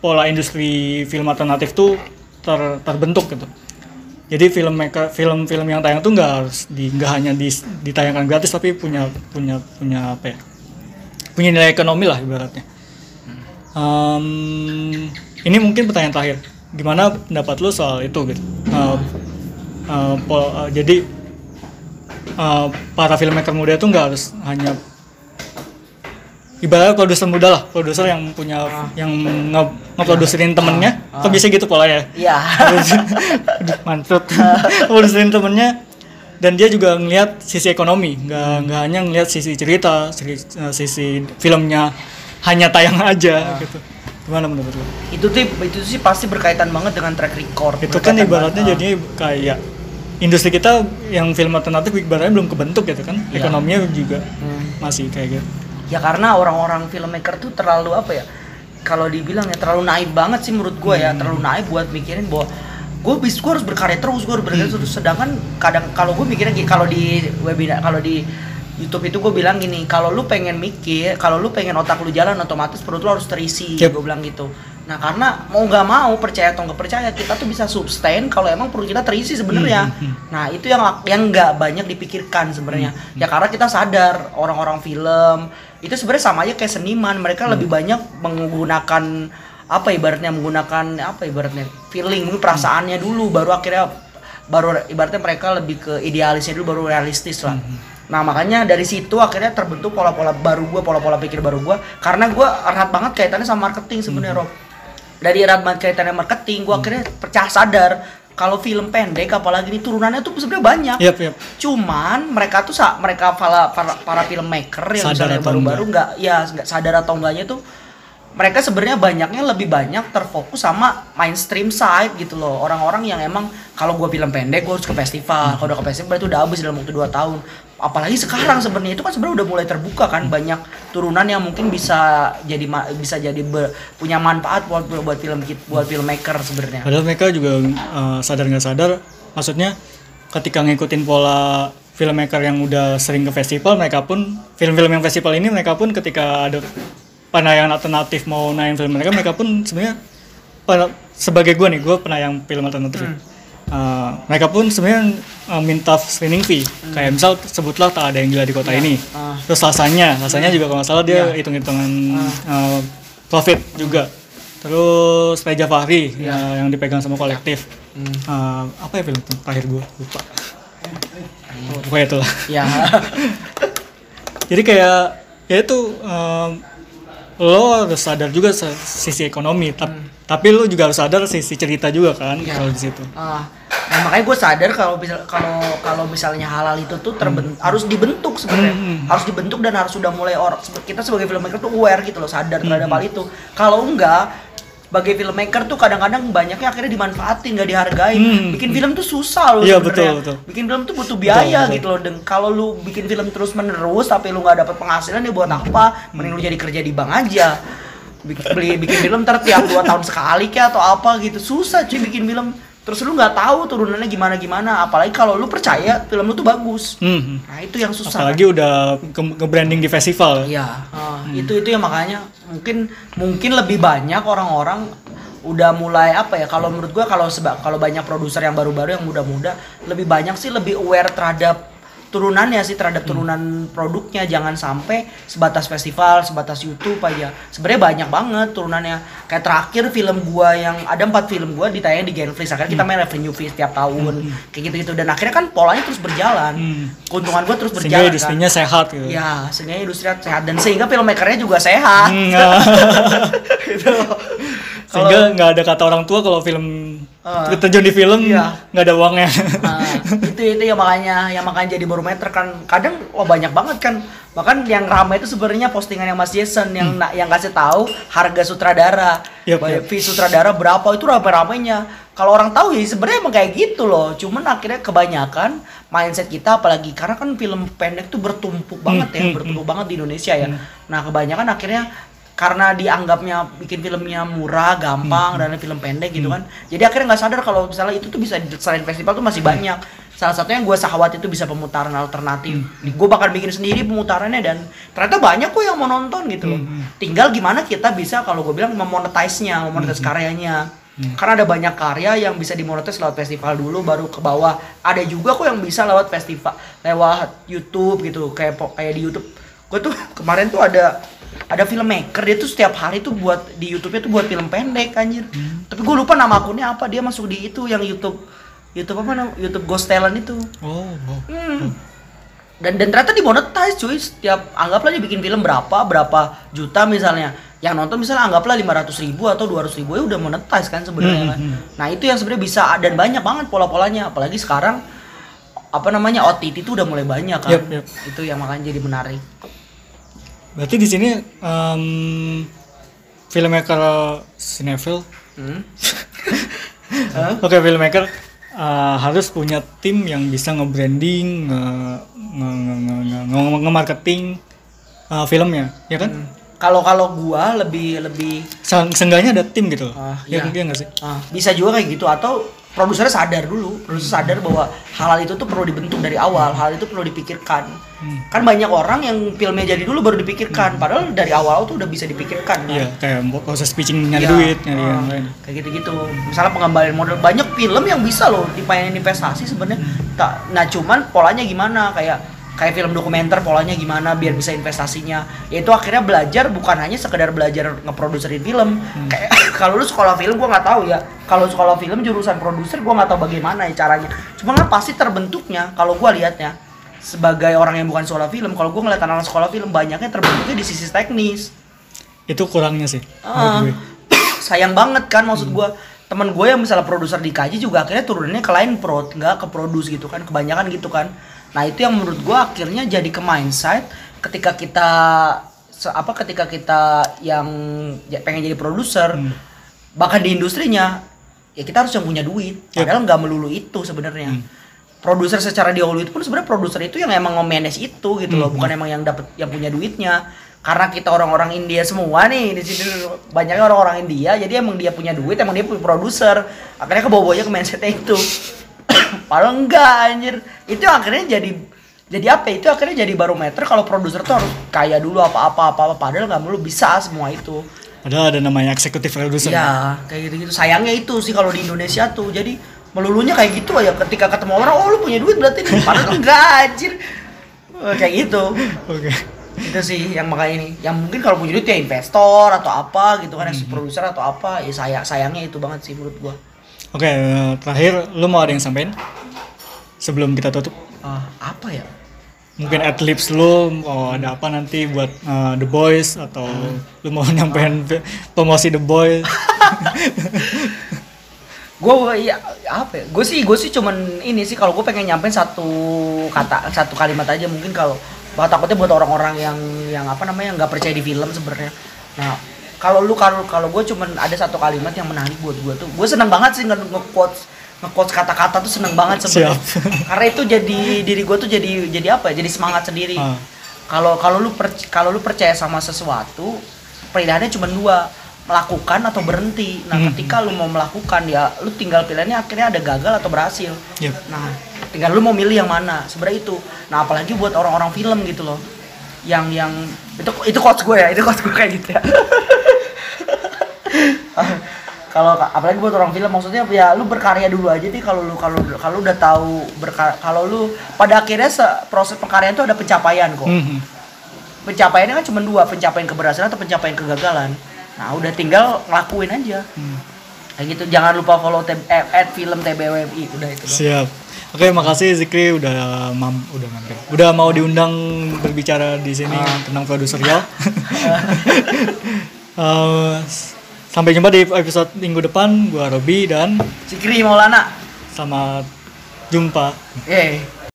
pola industri film alternatif tuh ter- terbentuk gitu. Jadi film film-film yang tayang tuh nggak harus di nggak hanya di, ditayangkan gratis tapi punya punya punya apa ya? Punya nilai ekonomi lah ibaratnya. Em, ini mungkin pertanyaan terakhir. Gimana pendapat lu soal itu gitu? Eh, eh, pol- eh, jadi eh, para filmmaker muda itu nggak harus hanya ibaratnya produser muda lah, produser yang punya yang nge ngeproduserin temennya, kok bisa gitu pola ya? Iya. <laughs> Aduh, mantap. <laughs> Produserin temennya dan dia juga ngelihat sisi ekonomi, nggak nggak hanya ngelihat sisi cerita, sisi, eh, sisi filmnya hanya tayang <laughs> aja gitu. Gimana menurut lo? itu tuh itu sih pasti berkaitan banget dengan track record. Itu kan ibaratnya banget. jadi kayak industri kita yang film alternatif ibaratnya belum kebentuk gitu kan, Iya. ekonominya juga Hmm. masih kayak gitu. Ya karena orang-orang filmmaker tuh terlalu apa ya? Kalau dibilang ya terlalu naif banget sih menurut gue ya, terlalu naif buat mikirin bahwa gue bis gue harus berkarya terus, gue harus berkarya terus. Sedangkan kadang kalau gue mikirnya kalau di webinar, kalau di YouTube itu gue bilang gini, kalau lu pengen mikir, kalau lu pengen otak lu jalan otomatis perut lu harus terisi, Yep. gue bilang gitu. Nah karena mau nggak mau percaya atau nggak percaya kita tuh bisa sustain kalau emang perut kita terisi sebenarnya. Nah itu yang yang nggak banyak dipikirkan sebenarnya. Ya karena kita sadar orang-orang film itu sebenarnya sama aja kayak seniman mereka lebih banyak menggunakan apa ibaratnya menggunakan apa ibaratnya feeling mungkin perasaannya dulu baru akhirnya baru ibaratnya mereka lebih ke idealisnya dulu baru realistis lah. Nah makanya dari situ akhirnya terbentuk pola-pola baru gue, pola-pola pikir baru gue. Karena gue erat banget kaitannya sama marketing sebenarnya Rob. Dari erat banget kaitannya marketing, gue akhirnya percaya sadar kalau film pendek apalagi ini turunannya tuh sebenarnya banyak. Yap, yap. Cuman mereka tuh sa- mereka para para, para filmmaker yang Sadar baru-baru nggak ya nggak sadar atau enggaknya tuh mereka sebenarnya banyaknya lebih banyak terfokus sama mainstream side gitu loh orang-orang yang emang kalau gua film pendek gua harus ke festival kalau udah ke festival itu udah habis dalam waktu 2 tahun apalagi sekarang sebenarnya itu kan sebenarnya udah mulai terbuka kan banyak turunan yang mungkin bisa jadi bisa jadi be- punya manfaat buat buat film kit- buat filmmaker sebenarnya Padahal mereka juga eh, sadar nggak sadar, maksudnya ketika ngikutin pola filmmaker yang udah sering ke festival, mereka pun film-film yang festival ini mereka pun ketika ada penayangan alternatif mau nayang film mereka, mereka pun sebenarnya sebagai gue nih, gue penayang film alternatif. ya. Eh, mereka pun sebenarnya eh, minta screening fee, kayak misal sebutlah tak ada yang gila di kota ini. Ah. Terus rasanya, rasanya juga kalau nggak salah dia hitung-hitungan eh, profit juga. Terus Reja Fahri ya, yang dipegang sama kolektif. Eh, apa ya film terakhir gue lupa. Oh, pokoknya itulah. ya <laughs> Jadi kayak ya itu em, lo harus sadar juga sisi ekonomi, tap- tapi lo juga harus sadar sisi cerita juga kan Iya. kalau di situ. Ah, nah makanya gue sadar kalau misal kalau kalau misalnya halal itu tuh terben harus dibentuk sebenarnya Hmm. harus dibentuk dan harus sudah mulai orang kita sebagai filmmaker tuh aware gitu loh sadar terhadap Hmm. hal itu kalau enggak sebagai filmmaker tuh kadang-kadang banyaknya akhirnya dimanfaatin nggak dihargain Hmm. bikin film tuh susah loh Iya, sebenarnya. betul, betul. bikin film tuh butuh biaya betul. gitu loh dan kalau lu bikin film terus menerus tapi lu nggak dapat penghasilan ya buat apa mending lu jadi kerja di bank aja bikin, beli bikin film ntar tiap dua tahun sekali kayak atau apa gitu susah cuy bikin film terus lu nggak tahu turunannya gimana gimana apalagi kalau lu percaya film lu tuh bagus Hmm. nah itu yang susah Apalagi udah ke- nge-branding di festival. Iya, ah, itu itu yang makanya mungkin mungkin lebih banyak orang-orang udah mulai apa ya kalau menurut gua kalau seba kalau banyak produser yang baru-baru yang muda-muda lebih banyak sih lebih aware terhadap turunannya sih terhadap turunan produknya jangan sampai sebatas festival sebatas YouTube aja sebenarnya banyak banget turunannya kayak terakhir film gua yang ada empat film gua ditayang di Genflix akhirnya kita main revenue fee setiap tahun kayak gitu-gitu dan akhirnya kan polanya terus berjalan Hmm. keuntungan gua terus sehingga berjalan kan. industrinya sehat gitu Ya, sehingga industri sehat dan sehingga filmmakernya juga sehat. Hmm, ah. <laughs> gitu. sehingga nggak ada kata orang tua kalau film Ah. terjun di film Iya. nggak ada uangnya. Nah, itu itu ya makanya yang makanya jadi barometer kan. Kadang wah banyak banget kan. Bahkan yang ramai itu sebenarnya postingan yang Mas Jason yang na- yang kasih tahu harga sutradara. Bayar yap. fee sutradara berapa itu ramai-ramainya kalau orang tahu ya sebenarnya emang kayak gitu loh. Cuman akhirnya kebanyakan mindset kita apalagi karena kan film pendek tuh bertumpuk banget ya hmm, bertumpuk banget di Indonesia ya. Nah kebanyakan akhirnya karena dianggapnya bikin filmnya murah, gampang, dan film pendek gitu kan. Jadi akhirnya nggak sadar kalau misalnya itu tuh bisa selain festival tuh masih banyak. Salah satunya yang gue sahwat itu bisa pemutaran alternatif. Gue bakal bikin sendiri pemutarannya dan ternyata banyak kok yang mau nonton gitu loh. Tinggal gimana kita bisa kalau gue bilang memonetize-nya, memonetize karyanya. Karena ada banyak karya yang bisa dimonetize lewat festival dulu baru ke bawah. Ada juga kok yang bisa lewat festival, lewat YouTube gitu. Kayak kayak di YouTube. Gue tuh <laughs> kemarin tuh ada ada filmmaker dia tuh setiap hari tuh buat di YouTube-nya tuh buat film pendek anjir. Tapi gue lupa nama akunnya apa. Dia masuk di itu yang YouTube YouTube apa namanya? YouTube Ghost Talent itu. oh, oh. Hmm. Dan dan ternyata dimonetize cuy. Setiap anggaplah dia bikin film berapa berapa juta misalnya. Yang nonton misalnya anggaplah 500 ribu atau 200 ribu ya udah monetize kan sebenarnya Hmm, kan. hmm. Nah itu yang sebenarnya bisa dan banyak banget pola-polanya. Apalagi sekarang apa namanya OTT itu udah mulai banyak kan. Yap, yap. Itu yang makanya jadi menarik. Berarti di sini em, filmmaker Cinefil Hmm. <laughs> Oke, filmmaker uh, harus punya tim yang bisa nge-branding, nge, nge, nge, nge, nge, nge- nge-marketing uh, filmnya, ya kan? Kalau kalau gua lebih lebih Se- Seenggaknya ada tim gitu loh. Ah, ya, iya. nggak sih? ah, bisa juga kayak gitu atau produsernya sadar dulu, produser sadar bahwa hal itu tuh perlu dibentuk dari awal, hal itu perlu dipikirkan. Hmm. Kan banyak orang yang filmnya jadi dulu baru dipikirkan, padahal dari awal tuh udah bisa dipikirkan. kan? Iya, kayak proses pitching nyari Iya. duit, nyari Ah, yang lain. Kayak gitu-gitu. Misalnya pengembalian modal banyak film yang bisa loh dipainin investasi sebenarnya. Tak, nah cuman polanya gimana kayak kayak film dokumenter polanya gimana biar bisa investasinya. Yaitu akhirnya belajar bukan hanya sekedar belajar ngeproduserin film. Kayak <laughs> kalau lu sekolah film gua nggak tahu ya. Kalau sekolah film jurusan produser gua nggak tahu bagaimana ya caranya. Cuma kan pasti terbentuknya kalau gua lihatnya sebagai orang yang bukan sekolah film, kalau gua ngeliat anak sekolah film banyaknya terbentuknya di sisi teknis. Itu kurangnya sih. Menurut gue. <coughs> sayang banget kan maksud gua teman gue yang misalnya produser di KJ juga akhirnya turunnya ke lain pro nggak ke produce gitu kan kebanyakan gitu kan nah itu yang menurut gua akhirnya jadi ke mindset ketika kita apa ketika kita yang ya- pengen jadi produser Hmm. bahkan di industrinya ya kita harus yang punya duit Yep. padahal nggak melulu itu sebenarnya Hmm. produser secara di Hollywood pun sebenarnya produser itu yang emang nge-manage itu gitu loh Hmm. bukan emang yang dapat yang punya duitnya karena kita orang-orang India semua nih di sini banyaknya orang-orang India jadi emang dia punya duit emang dia punya produser akhirnya ke bawahnya ke mindsetnya itu <coughs> padahal enggak anjir itu akhirnya jadi jadi apa ya? itu akhirnya jadi barometer kalau produser tuh harus kaya dulu apa-apa apa-apa padahal nggak perlu bisa semua itu Padahal ada namanya eksekutif producer. Iya, kayak gitu-gitu. Sayangnya itu sih kalau di Indonesia tuh. Jadi melulunya kayak gitu aja ketika ketemu orang, oh lu punya duit berarti nih. Padahal <laughs> enggak anjir. Eh, Kayak gitu. Oke. Itu sih yang makanya ini. Yang mungkin kalau punya duit ya investor atau apa gitu kan, Hmm. produser atau apa. Ya saya sayangnya itu banget sih menurut gua. Oke, eh, terakhir lu mau ada yang sampein sebelum kita tutup? Ah, apa ya? Mungkin at lips lu mau ada apa nanti buat eh, The Boys atau lu mau <laughs> nyampein fi- promosi The Boys? <laughs> Gue ya apa ya? Gue sih gue sih cuman ini sih kalau gue pengen nyampein satu kata satu kalimat aja mungkin kalau takutnya buat orang-orang yang yang apa namanya nggak percaya di film sebenarnya. Nah kalau lu kalau kalau gue cuman ada satu kalimat yang menarik buat gue tuh gue seneng banget sih nge nge-quotes nge-quotes kata-kata tuh seneng banget sebenarnya. Siap. Karena itu jadi diri gue tuh jadi jadi apa ya? Jadi semangat sendiri. Ah. Kalau kalau lu kalau lu percaya sama sesuatu pilihannya cuma dua melakukan atau berhenti. Nah, Hmm. ketika lu mau melakukan ya lu tinggal pilihannya akhirnya ada gagal atau berhasil. Yep. Nah, tinggal lu mau milih yang mana. Sebenarnya itu. Nah, apalagi buat orang-orang film gitu loh. Yang yang itu itu quotes gue ya, itu quotes gue kayak gitu ya. <laughs> kalau apalagi buat orang film maksudnya ya lu berkarya dulu aja nih kalau lu kalau kalau udah tahu kalau lu pada akhirnya se- proses pengkaryaan itu ada pencapaian kok Mhm. pencapaiannya kan cuma dua pencapaian keberhasilan atau pencapaian kegagalan nah udah tinggal ngelakuin aja Hmm. kayak gitu jangan lupa follow eh, at film TBWMI udah itu. Siap. Oke, makasih Zikri udah mam udah mampir. Udah mau diundang berbicara di sini tentang produserial. <laughs> Eh, sampai jumpa di episode minggu depan. Gua Robi dan Sikri Maulana selamat jumpa. eh